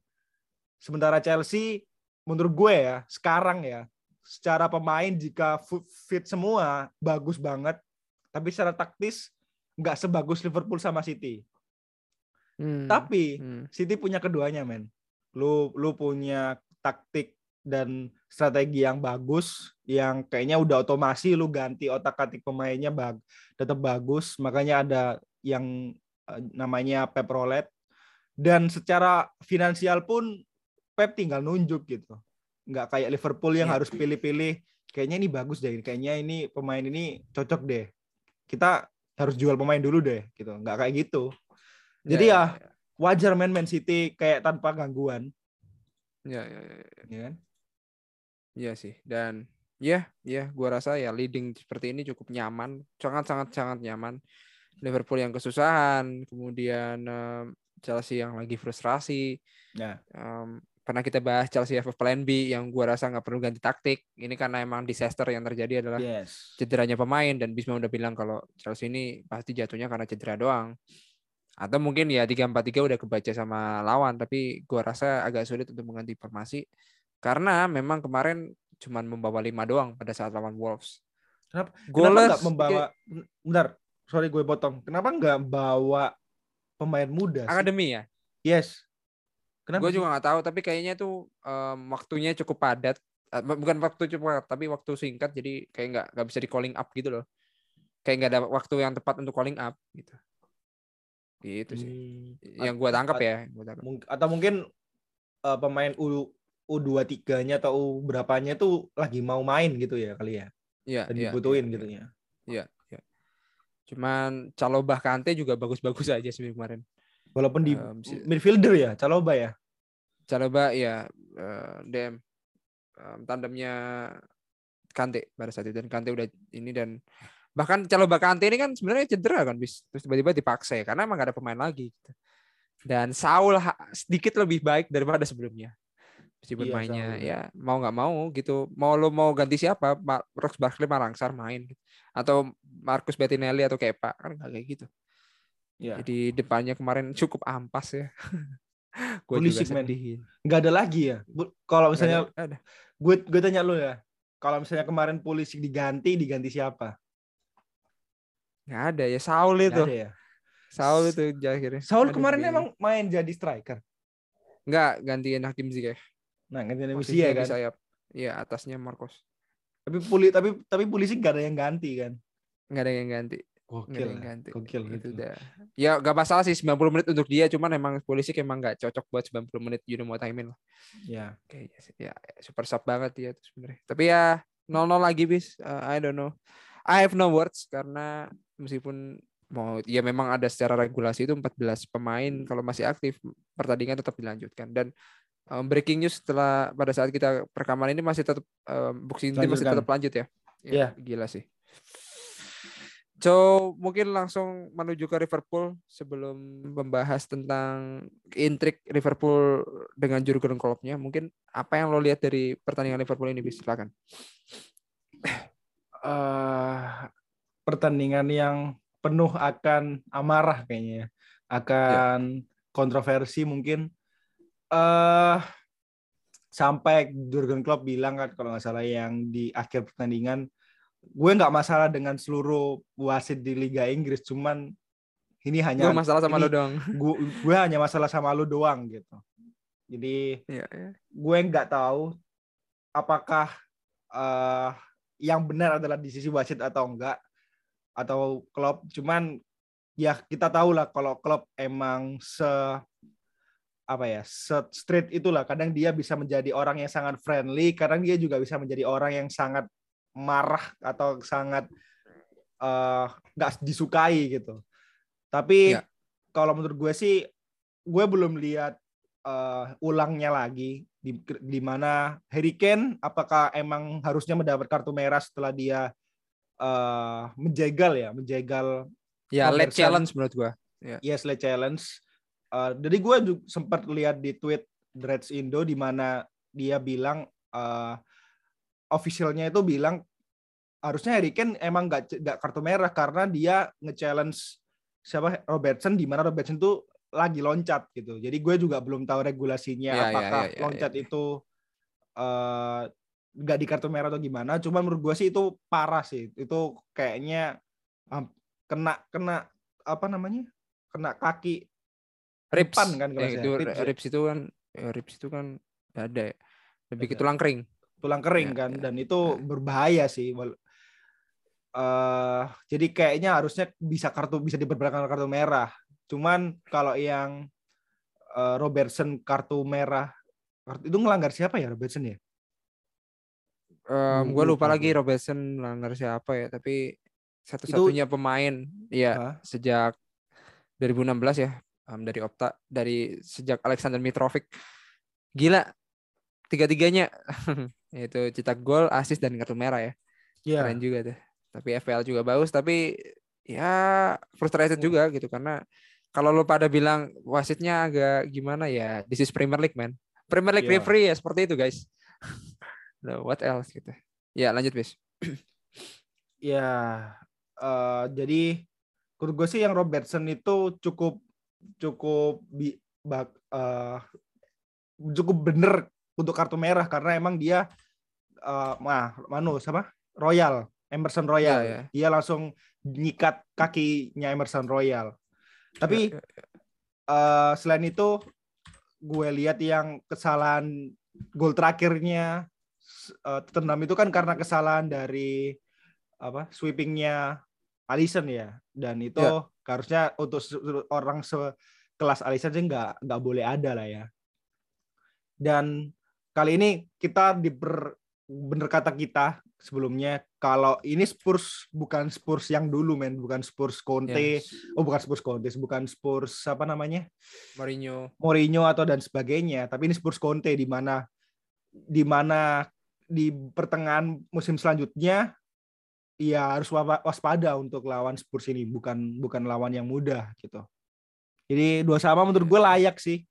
Sementara Chelsea menurut gue ya, sekarang ya, secara pemain jika fit semua bagus banget, tapi secara taktis nggak sebagus Liverpool sama City. Hmm. Tapi hmm. City punya keduanya, men. Lu lu punya taktik dan strategi yang bagus yang kayaknya udah otomasi lu ganti otak-atik pemainnya bag tetap bagus. Makanya ada yang uh, namanya Pep Roulette. Dan secara finansial pun Pep tinggal nunjuk gitu. Nggak kayak Liverpool yang ya. harus pilih-pilih kayaknya ini bagus deh kayaknya ini pemain ini cocok deh. Kita harus jual pemain dulu deh gitu. Nggak kayak gitu. Jadi ya, ya, ya, ya wajar main Man City kayak tanpa gangguan. Ya, ya, ya. Ya, ya kan? Iya sih. Dan ya, ya, gua rasa ya leading seperti ini cukup nyaman, sangat sangat sangat nyaman. Liverpool yang kesusahan, kemudian um, Chelsea yang lagi frustrasi. Ya. Um, pernah kita bahas Chelsea FF Plan B yang gua rasa nggak perlu ganti taktik. Ini karena emang disaster yang terjadi adalah yes. cederanya pemain dan Bisma udah bilang kalau Chelsea ini pasti jatuhnya karena cedera doang atau mungkin ya tiga empat tiga udah kebaca sama lawan tapi gua rasa agak sulit untuk mengganti formasi karena memang kemarin cuma membawa lima doang pada saat lawan Wolves. Kenapa? Kenapa nggak membawa? Kayak... Bentar, sorry gue potong. Kenapa nggak bawa pemain muda? Sih? Akademi ya? Yes. Kenapa? Gue juga nggak tahu, tapi kayaknya tuh um, waktunya cukup padat. Eh, bukan waktu cukup padat, tapi waktu singkat, jadi kayak nggak nggak bisa di calling up gitu loh. Kayak nggak ada waktu yang tepat untuk calling up gitu. Gitu sih. Hmm. Yang gue tangkap ya. Gua tangkap. Atau mungkin uh, pemain U U23-nya atau U berapanya tuh lagi mau main gitu ya kali ya. Iya, Dan iya, dibutuhin iya, gitu ya. Iya, iya. Cuman Calobah Kante juga bagus-bagus aja sih kemarin. Walaupun di um, midfielder ya, Caloba ya. Caloba ya uh, DM um, tandemnya Kante pada saat itu dan Kante udah ini dan bahkan calon Bakante ini kan sebenarnya cedera kan bis terus tiba-tiba dipaksa ya karena emang gak ada pemain lagi gitu. dan Saul sedikit lebih baik daripada sebelumnya meskipun iya, mainnya Saul. ya mau nggak mau gitu mau lo mau ganti siapa Rox Barkley Marangsar main gitu. atau Marcus Bettinelli atau Kepa kan gak kayak gitu ya. jadi depannya kemarin cukup ampas ya gue juga sedih nggak ada lagi ya kalau misalnya gue gue tanya lo ya kalau misalnya kemarin polisi diganti diganti siapa Nggak ada ya Saul itu. ya? Saul itu akhirnya. Saul kemarin emang main jadi striker. Enggak, gantiin Hakim Ziyech. Nah, Hakim Ziyech kan. Sayap. Iya, atasnya Marcos. Tapi puli tapi tapi polisi gak ada yang ganti kan. Enggak ada yang ganti. Gokil. Yang ganti. Gokil itu udah. Ya gak masalah sih 90 menit untuk dia, cuman emang polisi emang gak cocok buat 90 menit you know what I mean lah. Ya. Kayaknya sih. Ya, super sub banget dia tuh sebenarnya. Tapi ya 0-0 lagi bis. Uh, I don't know. I have no words karena meskipun mau ya memang ada secara regulasi itu 14 pemain kalau masih aktif pertandingan tetap dilanjutkan dan um, breaking news setelah pada saat kita perekaman ini masih tetap um, boxing team masih tetap lanjut ya. Ya, yeah. gila sih. So, mungkin langsung menuju ke Liverpool sebelum membahas tentang intrik Liverpool dengan Jurgen Kloppnya. Mungkin apa yang lo lihat dari pertandingan Liverpool ini, bisa silakan. Uh, pertandingan yang penuh akan amarah kayaknya, ya. akan ya. kontroversi mungkin. Uh, sampai Jurgen Klopp bilang kan kalau nggak salah yang di akhir pertandingan, gue nggak masalah dengan seluruh wasit di Liga Inggris, cuman ini hanya gue masalah sama ini, lo doang. Gue, gue hanya masalah sama lo doang gitu. Jadi ya, ya. gue nggak tahu apakah uh, yang benar adalah di sisi wasit atau enggak atau klub cuman ya kita tahu lah kalau klub emang se apa ya street itulah kadang dia bisa menjadi orang yang sangat friendly kadang dia juga bisa menjadi orang yang sangat marah atau sangat eh, nggak uh, disukai gitu tapi ya. kalau menurut gue sih gue belum lihat uh, ulangnya lagi di, di mana Harry Kane apakah emang harusnya mendapat kartu merah setelah dia uh, menjegal ya, menjegal. Ya, late challenge menurut gua. Ya. Yes, late challenge. Uh, jadi gue juga sempat lihat di tweet Dreads Indo di mana dia bilang uh, officialnya itu bilang harusnya Harry Kane emang nggak nggak kartu merah karena dia nge-challenge siapa Robertson di mana Robertson tuh lagi loncat gitu. Jadi gue juga belum tahu regulasinya ya, apakah ya, ya, ya, loncat ya, ya. itu uh, nggak di kartu merah atau gimana. Cuma menurut gue sih itu parah sih. Itu kayaknya um, kena kena apa namanya? Kena kaki ribs kan kalau ya, itu ribs, ya. ribs itu kan ya, ribs itu kan ada ya. Lebih ke tulang kering. Tulang kering ya, kan ya. dan itu ya. berbahaya sih uh, jadi kayaknya harusnya bisa kartu bisa diperberlakukan kartu merah. Cuman kalau yang uh, Robertson kartu merah kartu, itu ngelanggar siapa ya Robertson ya? Um, gue lupa lagi Robertson melanggar siapa ya, tapi satu-satunya pemain ya huh? sejak 2016 ya um, dari Opta dari sejak Alexander Mitrovic gila tiga-tiganya yaitu cetak gol, assist dan kartu merah ya. Yeah. Keren juga tuh tapi FPL juga bagus tapi ya frustrated hmm. juga gitu karena kalau lo pada bilang wasitnya agak gimana ya this is Premier League man Premier League yeah. referee ya seperti itu guys no, what else gitu ya lanjut bis ya uh, jadi menurut gue sih yang Robertson itu cukup cukup bi, bak, uh, cukup bener untuk kartu merah karena emang dia uh, mah manu siapa Royal Emerson Royal. Yeah, yeah. Dia langsung nyikat kakinya Emerson Royal. Tapi yeah, yeah. Uh, selain itu gue lihat yang kesalahan gol terakhirnya uh, Tottenham itu kan karena kesalahan dari apa sweepingnya Alisson ya dan itu yeah. Harusnya untuk orang sekelas Alisson sih nggak nggak boleh ada lah ya. Dan kali ini kita diper bener kata kita sebelumnya kalau ini Spurs bukan Spurs yang dulu men. Bukan Spurs Conte. Yes. oh bukan Spurs Conte bukan Spurs apa namanya? Mourinho. Mourinho atau dan sebagainya. Tapi ini Spurs Conte di mana di mana di pertengahan musim selanjutnya ya harus waspada untuk lawan Spurs ini bukan bukan lawan yang mudah gitu jadi dua sama menurut gue layak sih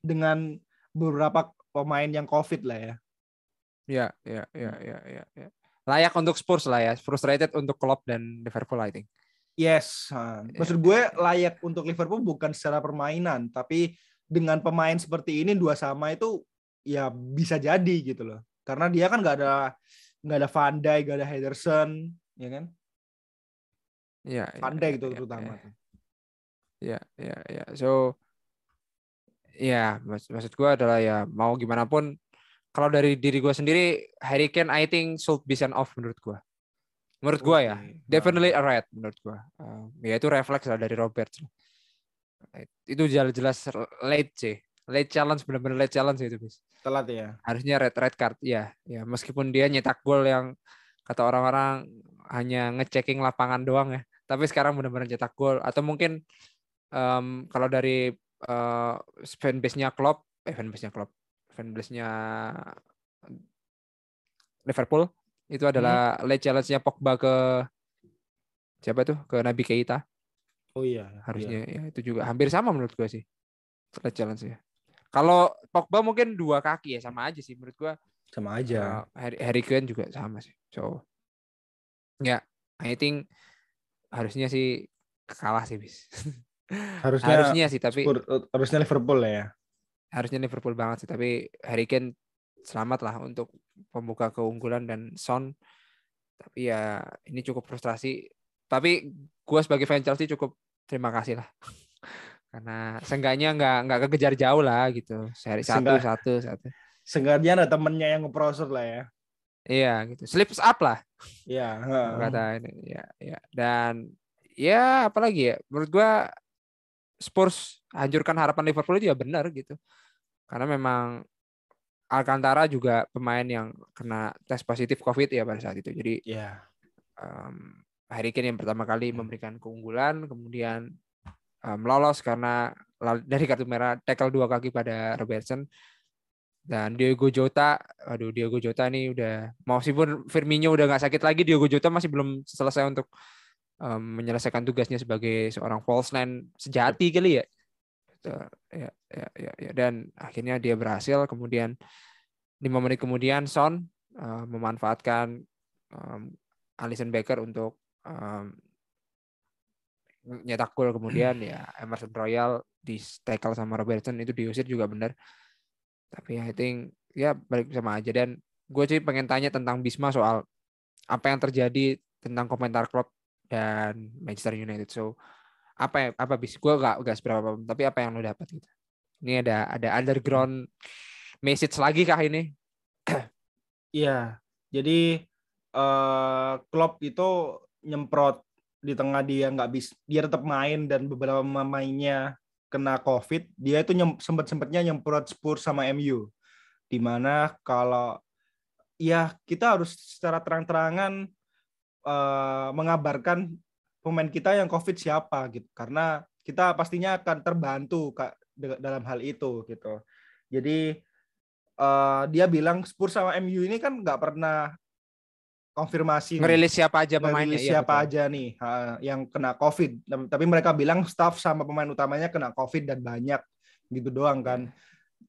dengan beberapa pemain yang covid lah ya ya ya ya ya ya, ya layak untuk Spurs lah ya. Frustrated untuk Klopp dan Liverpool I think. Yes, maksud gue layak untuk Liverpool bukan secara permainan, tapi dengan pemain seperti ini dua sama itu ya bisa jadi gitu loh. Karena dia kan nggak ada nggak ada Van Dijk, nggak ada Henderson, ya kan? Iya. Van Dijk itu ya, terutama. Ya, ya, ya. So, ya maksud gue adalah ya mau gimana pun kalau dari diri gue sendiri Harry Kane I think should be sent off menurut gue menurut gue ya definitely a red menurut gue uh, ya itu refleks lah dari Robert itu jelas-jelas late sih late challenge benar-benar late challenge itu bis telat ya harusnya red red card ya ya meskipun dia nyetak gol yang kata orang-orang hanya ngechecking lapangan doang ya tapi sekarang benar-benar cetak gol atau mungkin um, kalau dari uh, fanbase-nya Klopp eh fanbase-nya Klopp fanbase-nya Liverpool itu adalah hmm. late challenge-nya Pogba ke siapa tuh ke Nabi Keita. Oh iya. Harusnya iya. ya itu juga hampir sama menurut gue sih. Late challenge ya. Kalau Pogba mungkin dua kaki ya sama aja sih menurut gue. Sama aja. Uh, Harry, Harry Kane juga sama sih. So ya, yeah, I think harusnya sih kalah sih bis. Harusnya, harusnya sih tapi harusnya Liverpool ya harusnya Liverpool banget sih tapi Harry Kane selamat lah untuk pembuka keunggulan dan Son tapi ya ini cukup frustrasi tapi gue sebagai fan Chelsea cukup terima kasih lah karena seenggaknya nggak nggak kekejar jauh lah gitu. Seri satu satu satu. seenggaknya ada temennya yang ngeprosot lah ya. Iya gitu. Slips up lah. Iya kata ini ya ya dan ya apalagi ya? Menurut gue Spurs hancurkan harapan Liverpool itu ya benar gitu. Karena memang Alcantara juga pemain yang kena tes positif COVID ya pada saat itu. Jadi yeah. um, Harry Kane yang pertama kali memberikan keunggulan, kemudian um, lolos karena dari kartu merah tackle dua kaki pada Robertson dan Diego Jota, aduh Diego Jota ini udah meskipun Firmino udah nggak sakit lagi, Diego Jota masih belum selesai untuk um, menyelesaikan tugasnya sebagai seorang false nine sejati kali ya. Gitu. ya, ya, ya, ya. Dan akhirnya dia berhasil. Kemudian lima menit kemudian Son uh, memanfaatkan um, Alisson Becker untuk um, nyetak gol kemudian ya Emerson Royal di tackle sama Robertson itu diusir juga benar tapi I think ya balik sama aja. Dan gue sih pengen tanya tentang Bisma soal apa yang terjadi tentang komentar klub dan Manchester United. So apa ya, apa bis? Gue gak gak seberapa tapi apa yang lo dapat gitu? Ini ada ada underground message lagi kah ini? Iya jadi uh, Klopp itu nyemprot di tengah dia nggak bisa dia tetap main dan beberapa pemainnya kena covid dia itu nyem, sempat sempatnya nyemprot Spurs sama MU di mana kalau ya kita harus secara terang-terangan uh, mengabarkan pemain kita yang covid siapa gitu. Karena kita pastinya akan terbantu kak dalam hal itu gitu. Jadi uh, dia bilang Spurs sama MU ini kan nggak pernah konfirmasi ngerilis siapa aja pemainnya iya, siapa betul. aja nih yang kena covid. Tapi mereka bilang staff sama pemain utamanya kena covid dan banyak gitu doang kan.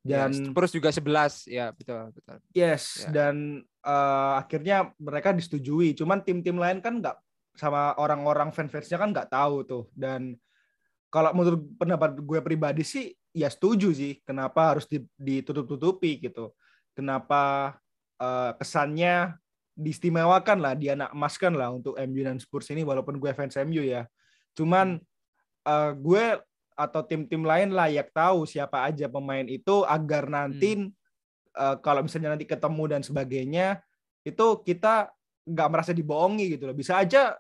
Iya. dan terus juga 11 ya betul betul. Yes ya. dan uh, akhirnya mereka disetujui. Cuman tim-tim lain kan nggak sama orang-orang fans-fansnya kan nggak tahu tuh. Dan kalau menurut pendapat gue pribadi sih ya setuju sih kenapa harus ditutup-tutupi gitu. Kenapa uh, kesannya diistimewakan lah, dia nak emaskan lah untuk MU dan Spurs ini walaupun gue fans MU ya. Cuman uh, gue atau tim-tim lain layak tahu siapa aja pemain itu agar nanti hmm. uh, kalau misalnya nanti ketemu dan sebagainya itu kita nggak merasa dibohongi gitu loh. Bisa aja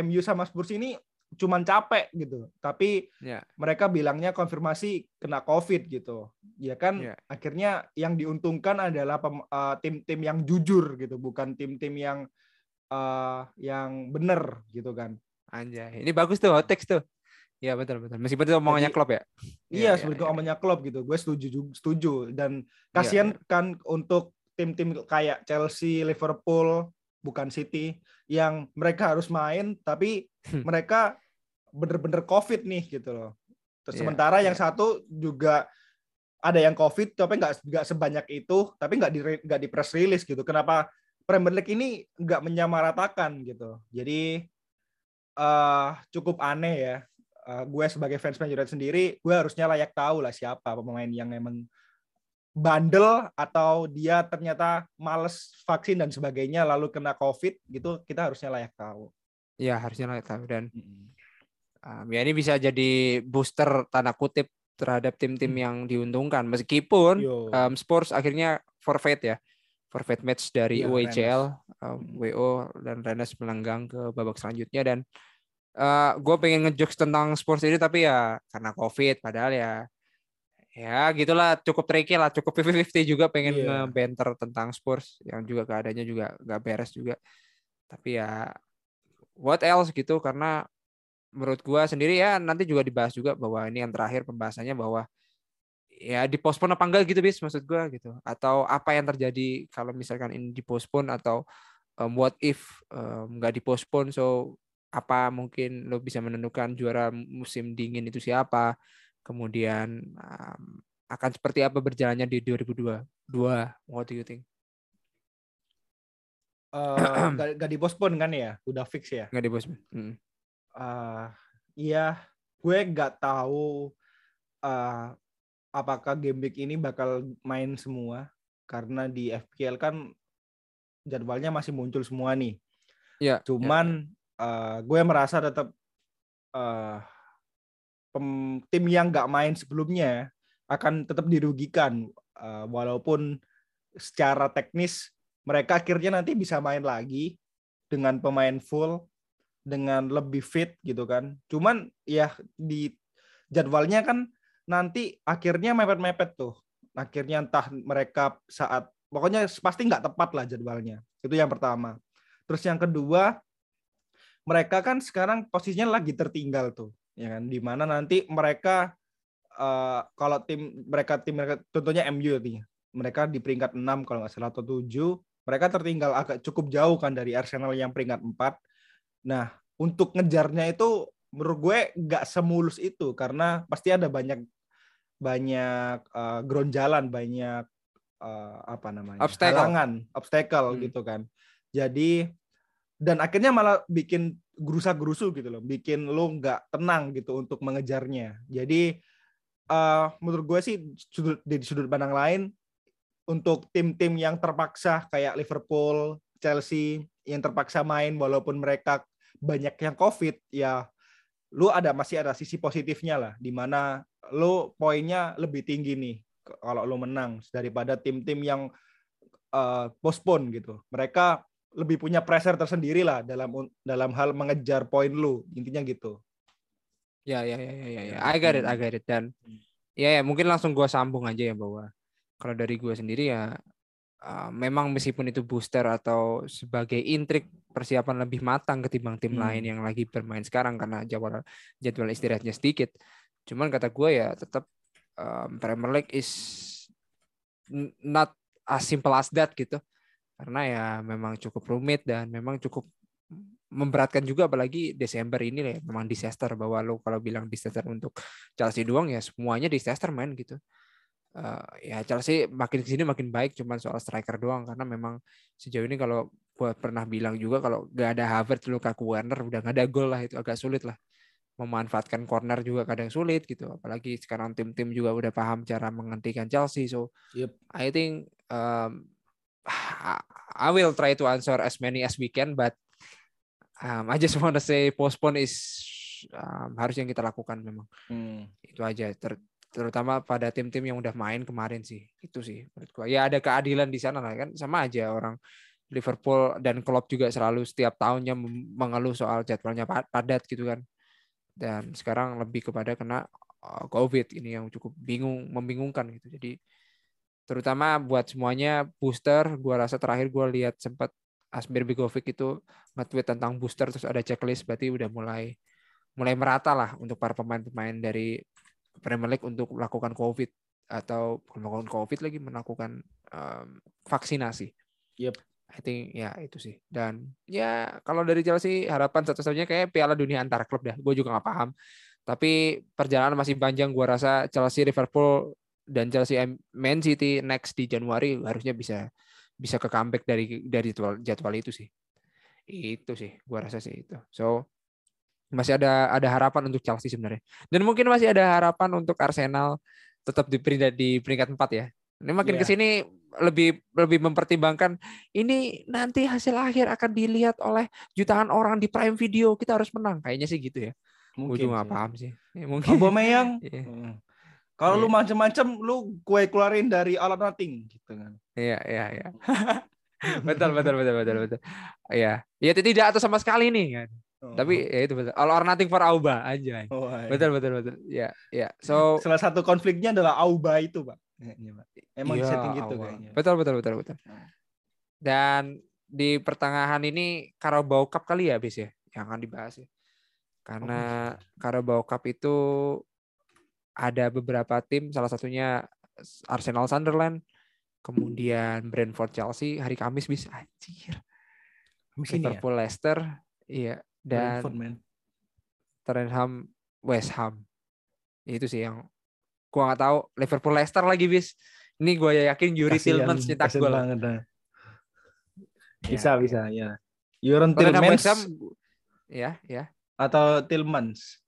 MU sama Spurs ini cuman capek gitu. Tapi yeah. mereka bilangnya konfirmasi kena COVID gitu. Ya kan yeah. akhirnya yang diuntungkan adalah eh, tim-tim uh, yang jujur gitu, bukan tim-tim yang uh, yang bener gitu kan. Anjay, ini bagus tuh hot text tuh. Iya betul betul. Meskipun itu omongannya klub ya. Iya, ya, sebenarnya ya, omongannya klub gitu. Gue setuju setuju dan kasihan ya, ya. kan untuk tim-tim kayak Chelsea, Liverpool, bukan City yang mereka harus main tapi hmm. mereka bener-bener COVID nih gitu loh. Terus yeah, sementara yeah. yang satu juga ada yang COVID tapi nggak nggak sebanyak itu, tapi nggak di nggak di press release gitu. Kenapa Premier League ini nggak menyamaratakan gitu. Jadi uh, cukup aneh ya. Uh, gue sebagai fans Man United sendiri, gue harusnya layak tahu lah siapa pemain yang emang bandel atau dia ternyata males vaksin dan sebagainya lalu kena COVID gitu, kita harusnya layak tahu. Ya harusnya layak tahu dan mm -hmm um, ya ini bisa jadi booster tanda kutip terhadap tim-tim hmm. yang diuntungkan. Meskipun um, Spurs akhirnya forfeit ya. Forfeit match dari ya, UECL um, WO dan Rennes melenggang ke babak selanjutnya. Dan uh, gue pengen ngejokes tentang Spurs ini tapi ya karena COVID padahal ya ya gitulah cukup tricky lah cukup 50-50 juga pengen yeah. ngebanter tentang Spurs yang juga keadaannya juga gak beres juga. Tapi ya what else gitu karena menurut gua sendiri ya nanti juga dibahas juga bahwa ini yang terakhir pembahasannya bahwa ya dipospon apa enggak gitu bis maksud gua gitu. Atau apa yang terjadi kalau misalkan ini dipospon atau um, what if um, nggak dipospon so apa mungkin lo bisa menentukan juara musim dingin itu siapa kemudian um, akan seperti apa berjalannya di 2002 dua what do you think? Uh, gak, gak dipospon kan ya? Udah fix ya? Nggak dipospon hmm uh, iya gue nggak tahu uh, apakah game week ini bakal main semua karena di FPL kan jadwalnya masih muncul semua nih. Ya. Cuman ya. Uh, gue merasa tetap uh, pem, tim yang nggak main sebelumnya akan tetap dirugikan uh, walaupun secara teknis mereka akhirnya nanti bisa main lagi dengan pemain full dengan lebih fit gitu kan. Cuman ya di jadwalnya kan nanti akhirnya mepet-mepet tuh. Akhirnya entah mereka saat pokoknya pasti nggak tepat lah jadwalnya. Itu yang pertama. Terus yang kedua mereka kan sekarang posisinya lagi tertinggal tuh, ya kan? Di mana nanti mereka uh, kalau tim mereka tim mereka tentunya MU nih, mereka di peringkat 6 kalau nggak salah atau 7 mereka tertinggal agak cukup jauh kan dari Arsenal yang peringkat 4 Nah, untuk ngejarnya itu menurut gue nggak semulus itu karena pasti ada banyak banyak uh, ground jalan, banyak uh, apa namanya Obstacle. halangan, obstacle Hmm. gitu kan. Jadi dan akhirnya malah bikin gerusa-gerusu gitu loh, bikin lo nggak tenang gitu untuk mengejarnya. Jadi eh menurut gue sih sudut, dari sudut pandang lain untuk tim-tim yang terpaksa kayak Liverpool, Chelsea yang terpaksa main walaupun mereka banyak yang COVID ya lu ada masih ada sisi positifnya lah di mana lu poinnya lebih tinggi nih kalau lu menang daripada tim-tim yang eh, postpone gitu. Mereka lebih punya pressure tersendiri lah dalam dalam hal mengejar poin lu intinya gitu. Ya, ya, ya, ya, ya, ya. Ya. I got it, I Hmm. got it. Dan Hmm. ya, ya mungkin langsung gua sambung aja ya bahwa kalau dari gua sendiri ya uh, memang meskipun itu booster atau sebagai intrik persiapan lebih matang ketimbang tim Hmm. lain yang lagi bermain sekarang karena jadwal jadwal istirahatnya sedikit. Cuman kata gua ya tetap um, Premier League is not as simple as that gitu. Karena ya memang cukup rumit dan memang cukup memberatkan juga apalagi Desember ini ya memang disaster bahwa lo kalau bilang disaster untuk Chelsea doang ya semuanya disaster man gitu. Eh, ya Chelsea makin ke sini makin baik cuman soal striker doang karena memang sejauh ini kalau gua pernah bilang juga kalau gak ada Havertz Lukaku Werner udah gak ada gol lah itu agak sulit lah memanfaatkan corner juga kadang sulit gitu apalagi sekarang tim-tim juga udah paham cara menghentikan Chelsea so Yep. I think um, I will try to answer as many as we can but um, I just want to say postpone is um, harus yang kita lakukan memang Hmm. itu aja Ter- terutama pada tim-tim yang udah main kemarin sih itu sih menurut gua. Ya ada keadilan di sana lah kan sama aja orang Liverpool dan Klopp juga selalu setiap tahunnya mengeluh soal jadwalnya pa- padat gitu kan. Dan sekarang lebih kepada kena uh, COVID ini yang cukup bingung membingungkan gitu. Jadi terutama buat semuanya booster gua rasa terakhir gua lihat sempat Asmir Begovic itu nge-tweet tentang booster terus ada checklist berarti udah mulai mulai merata lah untuk para pemain-pemain dari Premier League untuk melakukan COVID atau melakukan COVID lagi melakukan um, vaksinasi. Yep. I think ya itu sih. Dan ya kalau dari Chelsea harapan satu-satunya kayak Piala Dunia antar klub dah. Gue juga nggak paham. Tapi perjalanan masih panjang. Gue rasa Chelsea, Liverpool dan Chelsea Man City next di Januari harusnya bisa bisa ke comeback dari dari jadwal, jadwal itu sih. Itu sih. Gue rasa sih itu. So masih ada ada harapan untuk Chelsea sebenarnya. Dan mungkin masih ada harapan untuk Arsenal tetap di peringkat di peringkat 4 ya. Ini makin Iya. ke sini lebih lebih mempertimbangkan ini nanti hasil akhir akan dilihat oleh jutaan orang di Prime Video. Kita harus menang. Kayaknya sih gitu ya. Gue Mungkin juga nggak sih. paham sih. Ya, mungkin. Aubameyang. Iya. Hmm. Kalau lu Iya. macem-macem lu kue keluarin dari or nothing gitu kan. Iya, iya, iya. betul, betul, betul, betul, betul. Iya. Ya tidak atau sama sekali nih kan. Oh. Tapi ya itu betul. All or nothing for Auba aja. Oh, iya. Betul, betul, betul. Ya, ya. So salah satu konfliknya adalah Auba itu, Pak. Emang Iya, disetting gitu awal. kayaknya. Betul betul betul betul. Hmm. Dan di pertengahan ini Carabao Cup kali ya bis ya yang akan dibahas ya. Karena Carabao Cup itu ada beberapa tim salah satunya Arsenal Sunderland, kemudian Brentford Chelsea hari Kamis bis anjir. Ya. Liverpool Leicester iya dan Brentford, man. Tottenham West Ham. Itu sih yang gua nggak tahu Liverpool Leicester lagi bis. Ini gue yakin Yuri Tillmans nyetak kasihan gol. Ya, Bisa, ya. bisa, ya. Tottenham Tillmans ya, ya. atau Tillmans.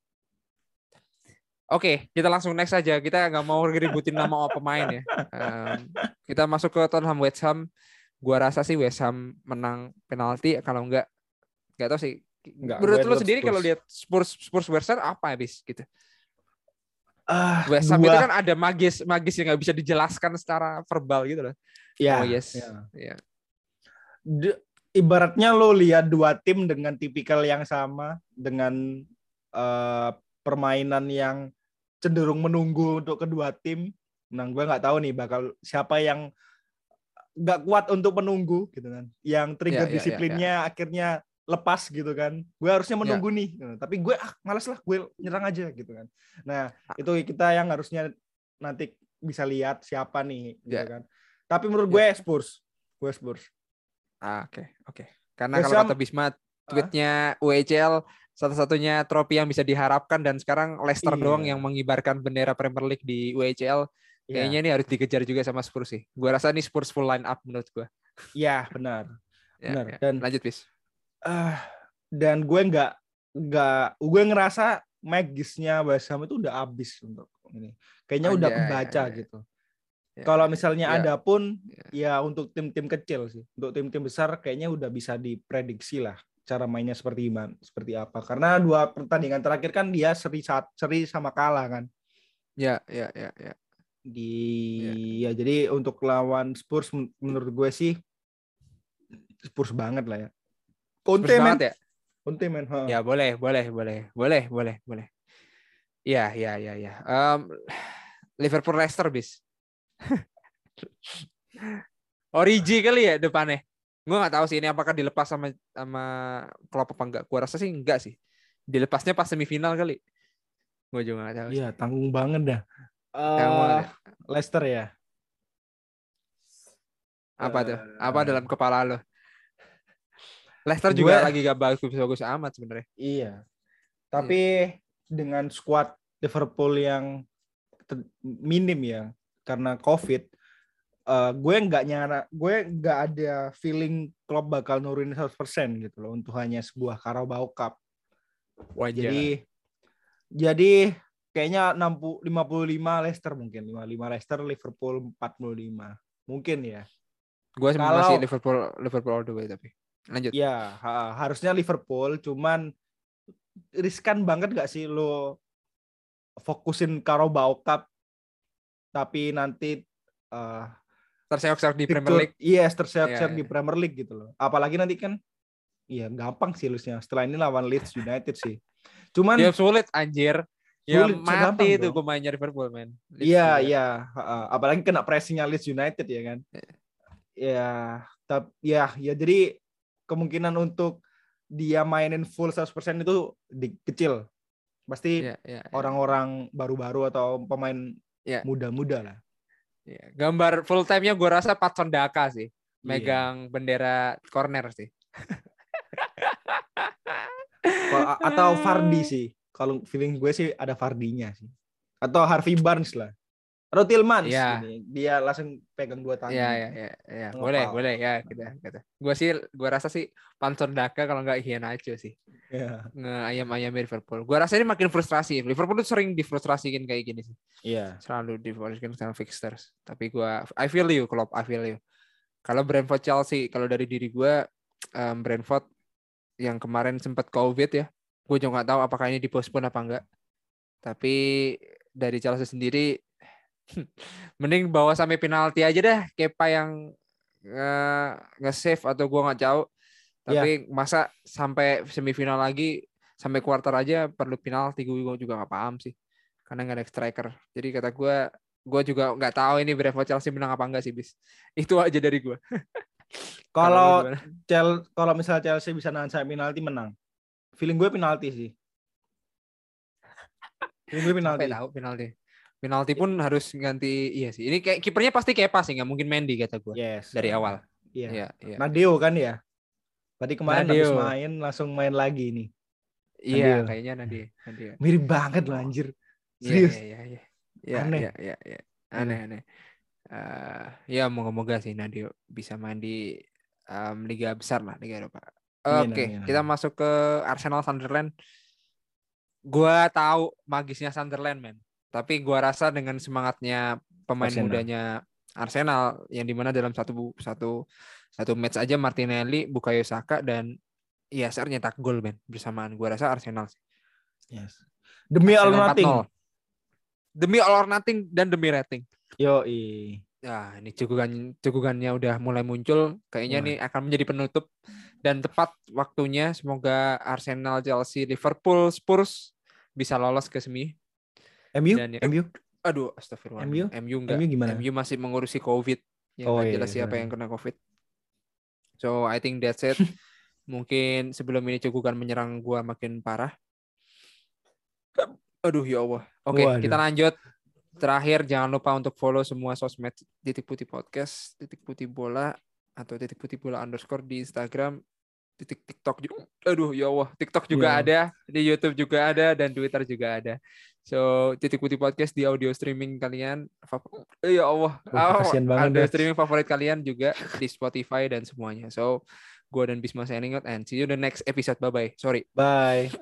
Oke, kita langsung next aja. Kita nggak mau ngeributin nama pemain ya. Em, kita masuk ke Tottenham West Ham. Gua rasa sih West Ham menang penalti. Kalau nggak, nggak tahu sih. Nggak, Menurut gue lu sendiri kalau lihat Spurs Spurs West Ham apa habis gitu? Ah, West Ham dua. itu kan ada magis magis yang nggak bisa dijelaskan secara verbal gitu loh. ya, oh yes. ya. Ya. D- ibaratnya lo lihat dua tim dengan tipikal yang sama dengan eh, permainan yang cenderung menunggu untuk kedua tim. Nah, gue nggak tahu nih bakal siapa yang nggak kuat untuk menunggu gitu kan. Yang trigger Ya, ya, ya, disiplinnya akhirnya lepas gitu kan. Gue harusnya Ya. menunggu nih, gitu. tapi gue ah malas lah gue nyerang aja gitu kan. Nah, itu kita yang harusnya nanti bisa lihat siapa nih gitu Ya. kan. Tapi menurut Ya. gue Spurs. Gue Spurs. Ah, Oke, oke. Karena West kalau Ham- kata Bisma tweetnya UECL satu-satunya trofi yang bisa diharapkan dan sekarang Leicester Iya. doang yang mengibarkan bendera Premier League di UECL Iya. Kayaknya ini harus dikejar juga sama Spurs sih. Gue rasa ini Spurs full line up menurut gue. Iya, benar. Ya, Benar. ya. Dan- lanjut bis. Ah, dan gue nggak nggak gue ngerasa magisnya West Ham itu udah habis untuk ini. Kayaknya udah Anjay, kebaca anjay. gitu. Ya, Kalau misalnya ya. ada pun Ya. ya untuk tim-tim kecil sih. Untuk tim-tim besar kayaknya udah bisa diprediksi lah cara mainnya seperti gimana, seperti apa. Karena dua pertandingan terakhir kan dia seri sa- seri sama kalah kan. ya ya ya ya. Di ya jadi untuk lawan Spurs men- menurut gue sih Spurs banget lah ya. Conte men, ya. Conte men. ha. Ya boleh, boleh, boleh, boleh, boleh, boleh. Ya, ya, ya, ya. Em, Liverpool Leicester bis. Origi kali ya depannya. Gue nggak tahu sih ini apakah dilepas sama sama Klopp apa enggak. Gue rasa sih enggak sih. Dilepasnya pas semifinal kali. Gue juga nggak tahu. Iya, tanggung banget dah. Banget. Leicester ya. Apa tuh? Apa Eh, dalam kepala lo? Leicester juga Gue- lagi gak bagus-bagus amat sebenarnya. Iya. Tapi dengan skuad Liverpool yang minim ya karena COVID, eh, gue nggak nyara, gue nggak ada feeling Klopp bakal nurunin 100% gitu loh untuk hanya sebuah Carabao Cup. Wajar. Jadi jadi kayaknya 60 55 Leicester mungkin 55 Leicester Liverpool 45. Mungkin ya. gue masih Liverpool Liverpool all the way tapi. Lanjut. Ya, ha- harusnya Liverpool, cuman riskan banget gak sih lo fokusin Carabao Cup, tapi nanti eh Terseok-seok di Premier League. Yes, terseok-seok Iya, di iya. Premier League gitu loh. Apalagi nanti kan, iya gampang sih Lusnya. Setelah ini lawan Leeds United sih. Cuman, Dia sulit anjir. Ya Sulit, mati itu pemainnya Liverpool men. Leeds iya iya, apalagi kena pressingnya Leeds United ya kan. Ya, tapi ya, ya jadi kemungkinan untuk dia mainin full 100% itu di, kecil. Pasti Iya, iya, iya. orang-orang baru-baru atau pemain muda-muda lah. Gambar full time-nya gue rasa Patson Daka sih. Iya. Megang bendera corner sih. Atau Fardi sih. Kalau feeling gue sih ada Fardinya sih. Atau Harvey Barnes lah. Atau Tillmans Iya. gini. Dia langsung pegang dua tangan. Iya, iya, iya, iya. Boleh, boleh ya kita, kita. Gue sih, gue rasa sih Patson Daka kalau nggak Iheanacho sih. Iya. Nge-ayam-ayam Liverpool. Gue rasa ini makin frustrasi. Liverpool tuh sering difrustrasikan kayak gini sih. Iya. Selalu difrustrasikan sama fixtures. Tapi gue, I feel you, Klopp, I feel you. Kalau Brentford Chelsea, kalau dari diri gue, em, Brentford yang kemarin sempat COVID ya, gue juga nggak tahu apakah ini dipostpone apa enggak. Tapi dari Chelsea sendiri, mending bawa sampai penalti aja dah, Kepa yang eh, nge-save atau gue nggak tahu. Tapi masa sampai semifinal lagi, sampai quarter aja perlu penalti, gue juga nggak paham sih. Karena nggak ada striker. Jadi kata gue, gue juga nggak tahu ini Brentford Chelsea menang apa enggak sih, bis. Itu aja dari gue. Kalau? Chel kalau misalnya Chelsea bisa nahan sampai penalti menang. Feeling gue penalti sih. Feeling gue penalti. Sampai tahu penalti. Penalti pun harus ganti iya sih. Ini kayak kipernya pasti Kepa sih, nggak mungkin Mendy kata gue Yes. dari awal. Iya. Iya, iya. Nadeo kan ya. Berarti kemarin habis Nadeo. main langsung main lagi nih. Iya, Nadeo. kayaknya nanti. nanti. Mirip banget loh anjir. Iya, Serius. iya, iya, iya. Iya, Aneh. iya, iya, iya. Aneh, aneh. Eh, ya moga-moga sih Nadio bisa main di em, liga besar lah, liga Eropa. Oke, amin, kita masuk ke Arsenal Sunderland. Gua tahu magisnya Sunderland, men. Tapi gua rasa dengan semangatnya pemain Arsenal. mudanya Arsenal yang di mana dalam satu satu satu match aja Martinelli, Bukayo Saka dan ISR nyetak gol, men, bersamaan. Gua rasa Arsenal sih. Yes. Demi all Arsenal nothing. 4-0. Demi all or nothing dan demi rating. Yo Ya, ini cukugan cukugannya udah mulai muncul. Kayaknya ini akan menjadi penutup dan tepat waktunya. Semoga Arsenal, Chelsea, Liverpool, Spurs bisa lolos ke semi. MU, Dan ya- MU. Aduh, astagfirullah. MU? MU enggak. MU gimana? MU masih mengurusi COVID. Ya, Oh, iya, jelas siapa benar. yang kena COVID. So, I think that's it. Mungkin sebelum ini cukugan menyerang gua makin parah. Aduh, ya Allah. Oke, Waduh. kita lanjut. Terakhir, jangan lupa untuk follow semua sosmed Titik Putih Podcast, Titik Putih Bola, atau Titik Putih Bola underscore di Instagram, titik TikTok juga. Aduh, ya Allah. TikTok juga Iya. ada, di YouTube juga ada, dan Twitter juga ada. So, Titik Putih Podcast di audio streaming kalian. Eh, ya Allah. Kasihan banget, audio Bas. streaming favorit kalian juga di Spotify dan semuanya. So, gua dan Bisma signing out and see you the next episode. Bye-bye. Sorry. Bye.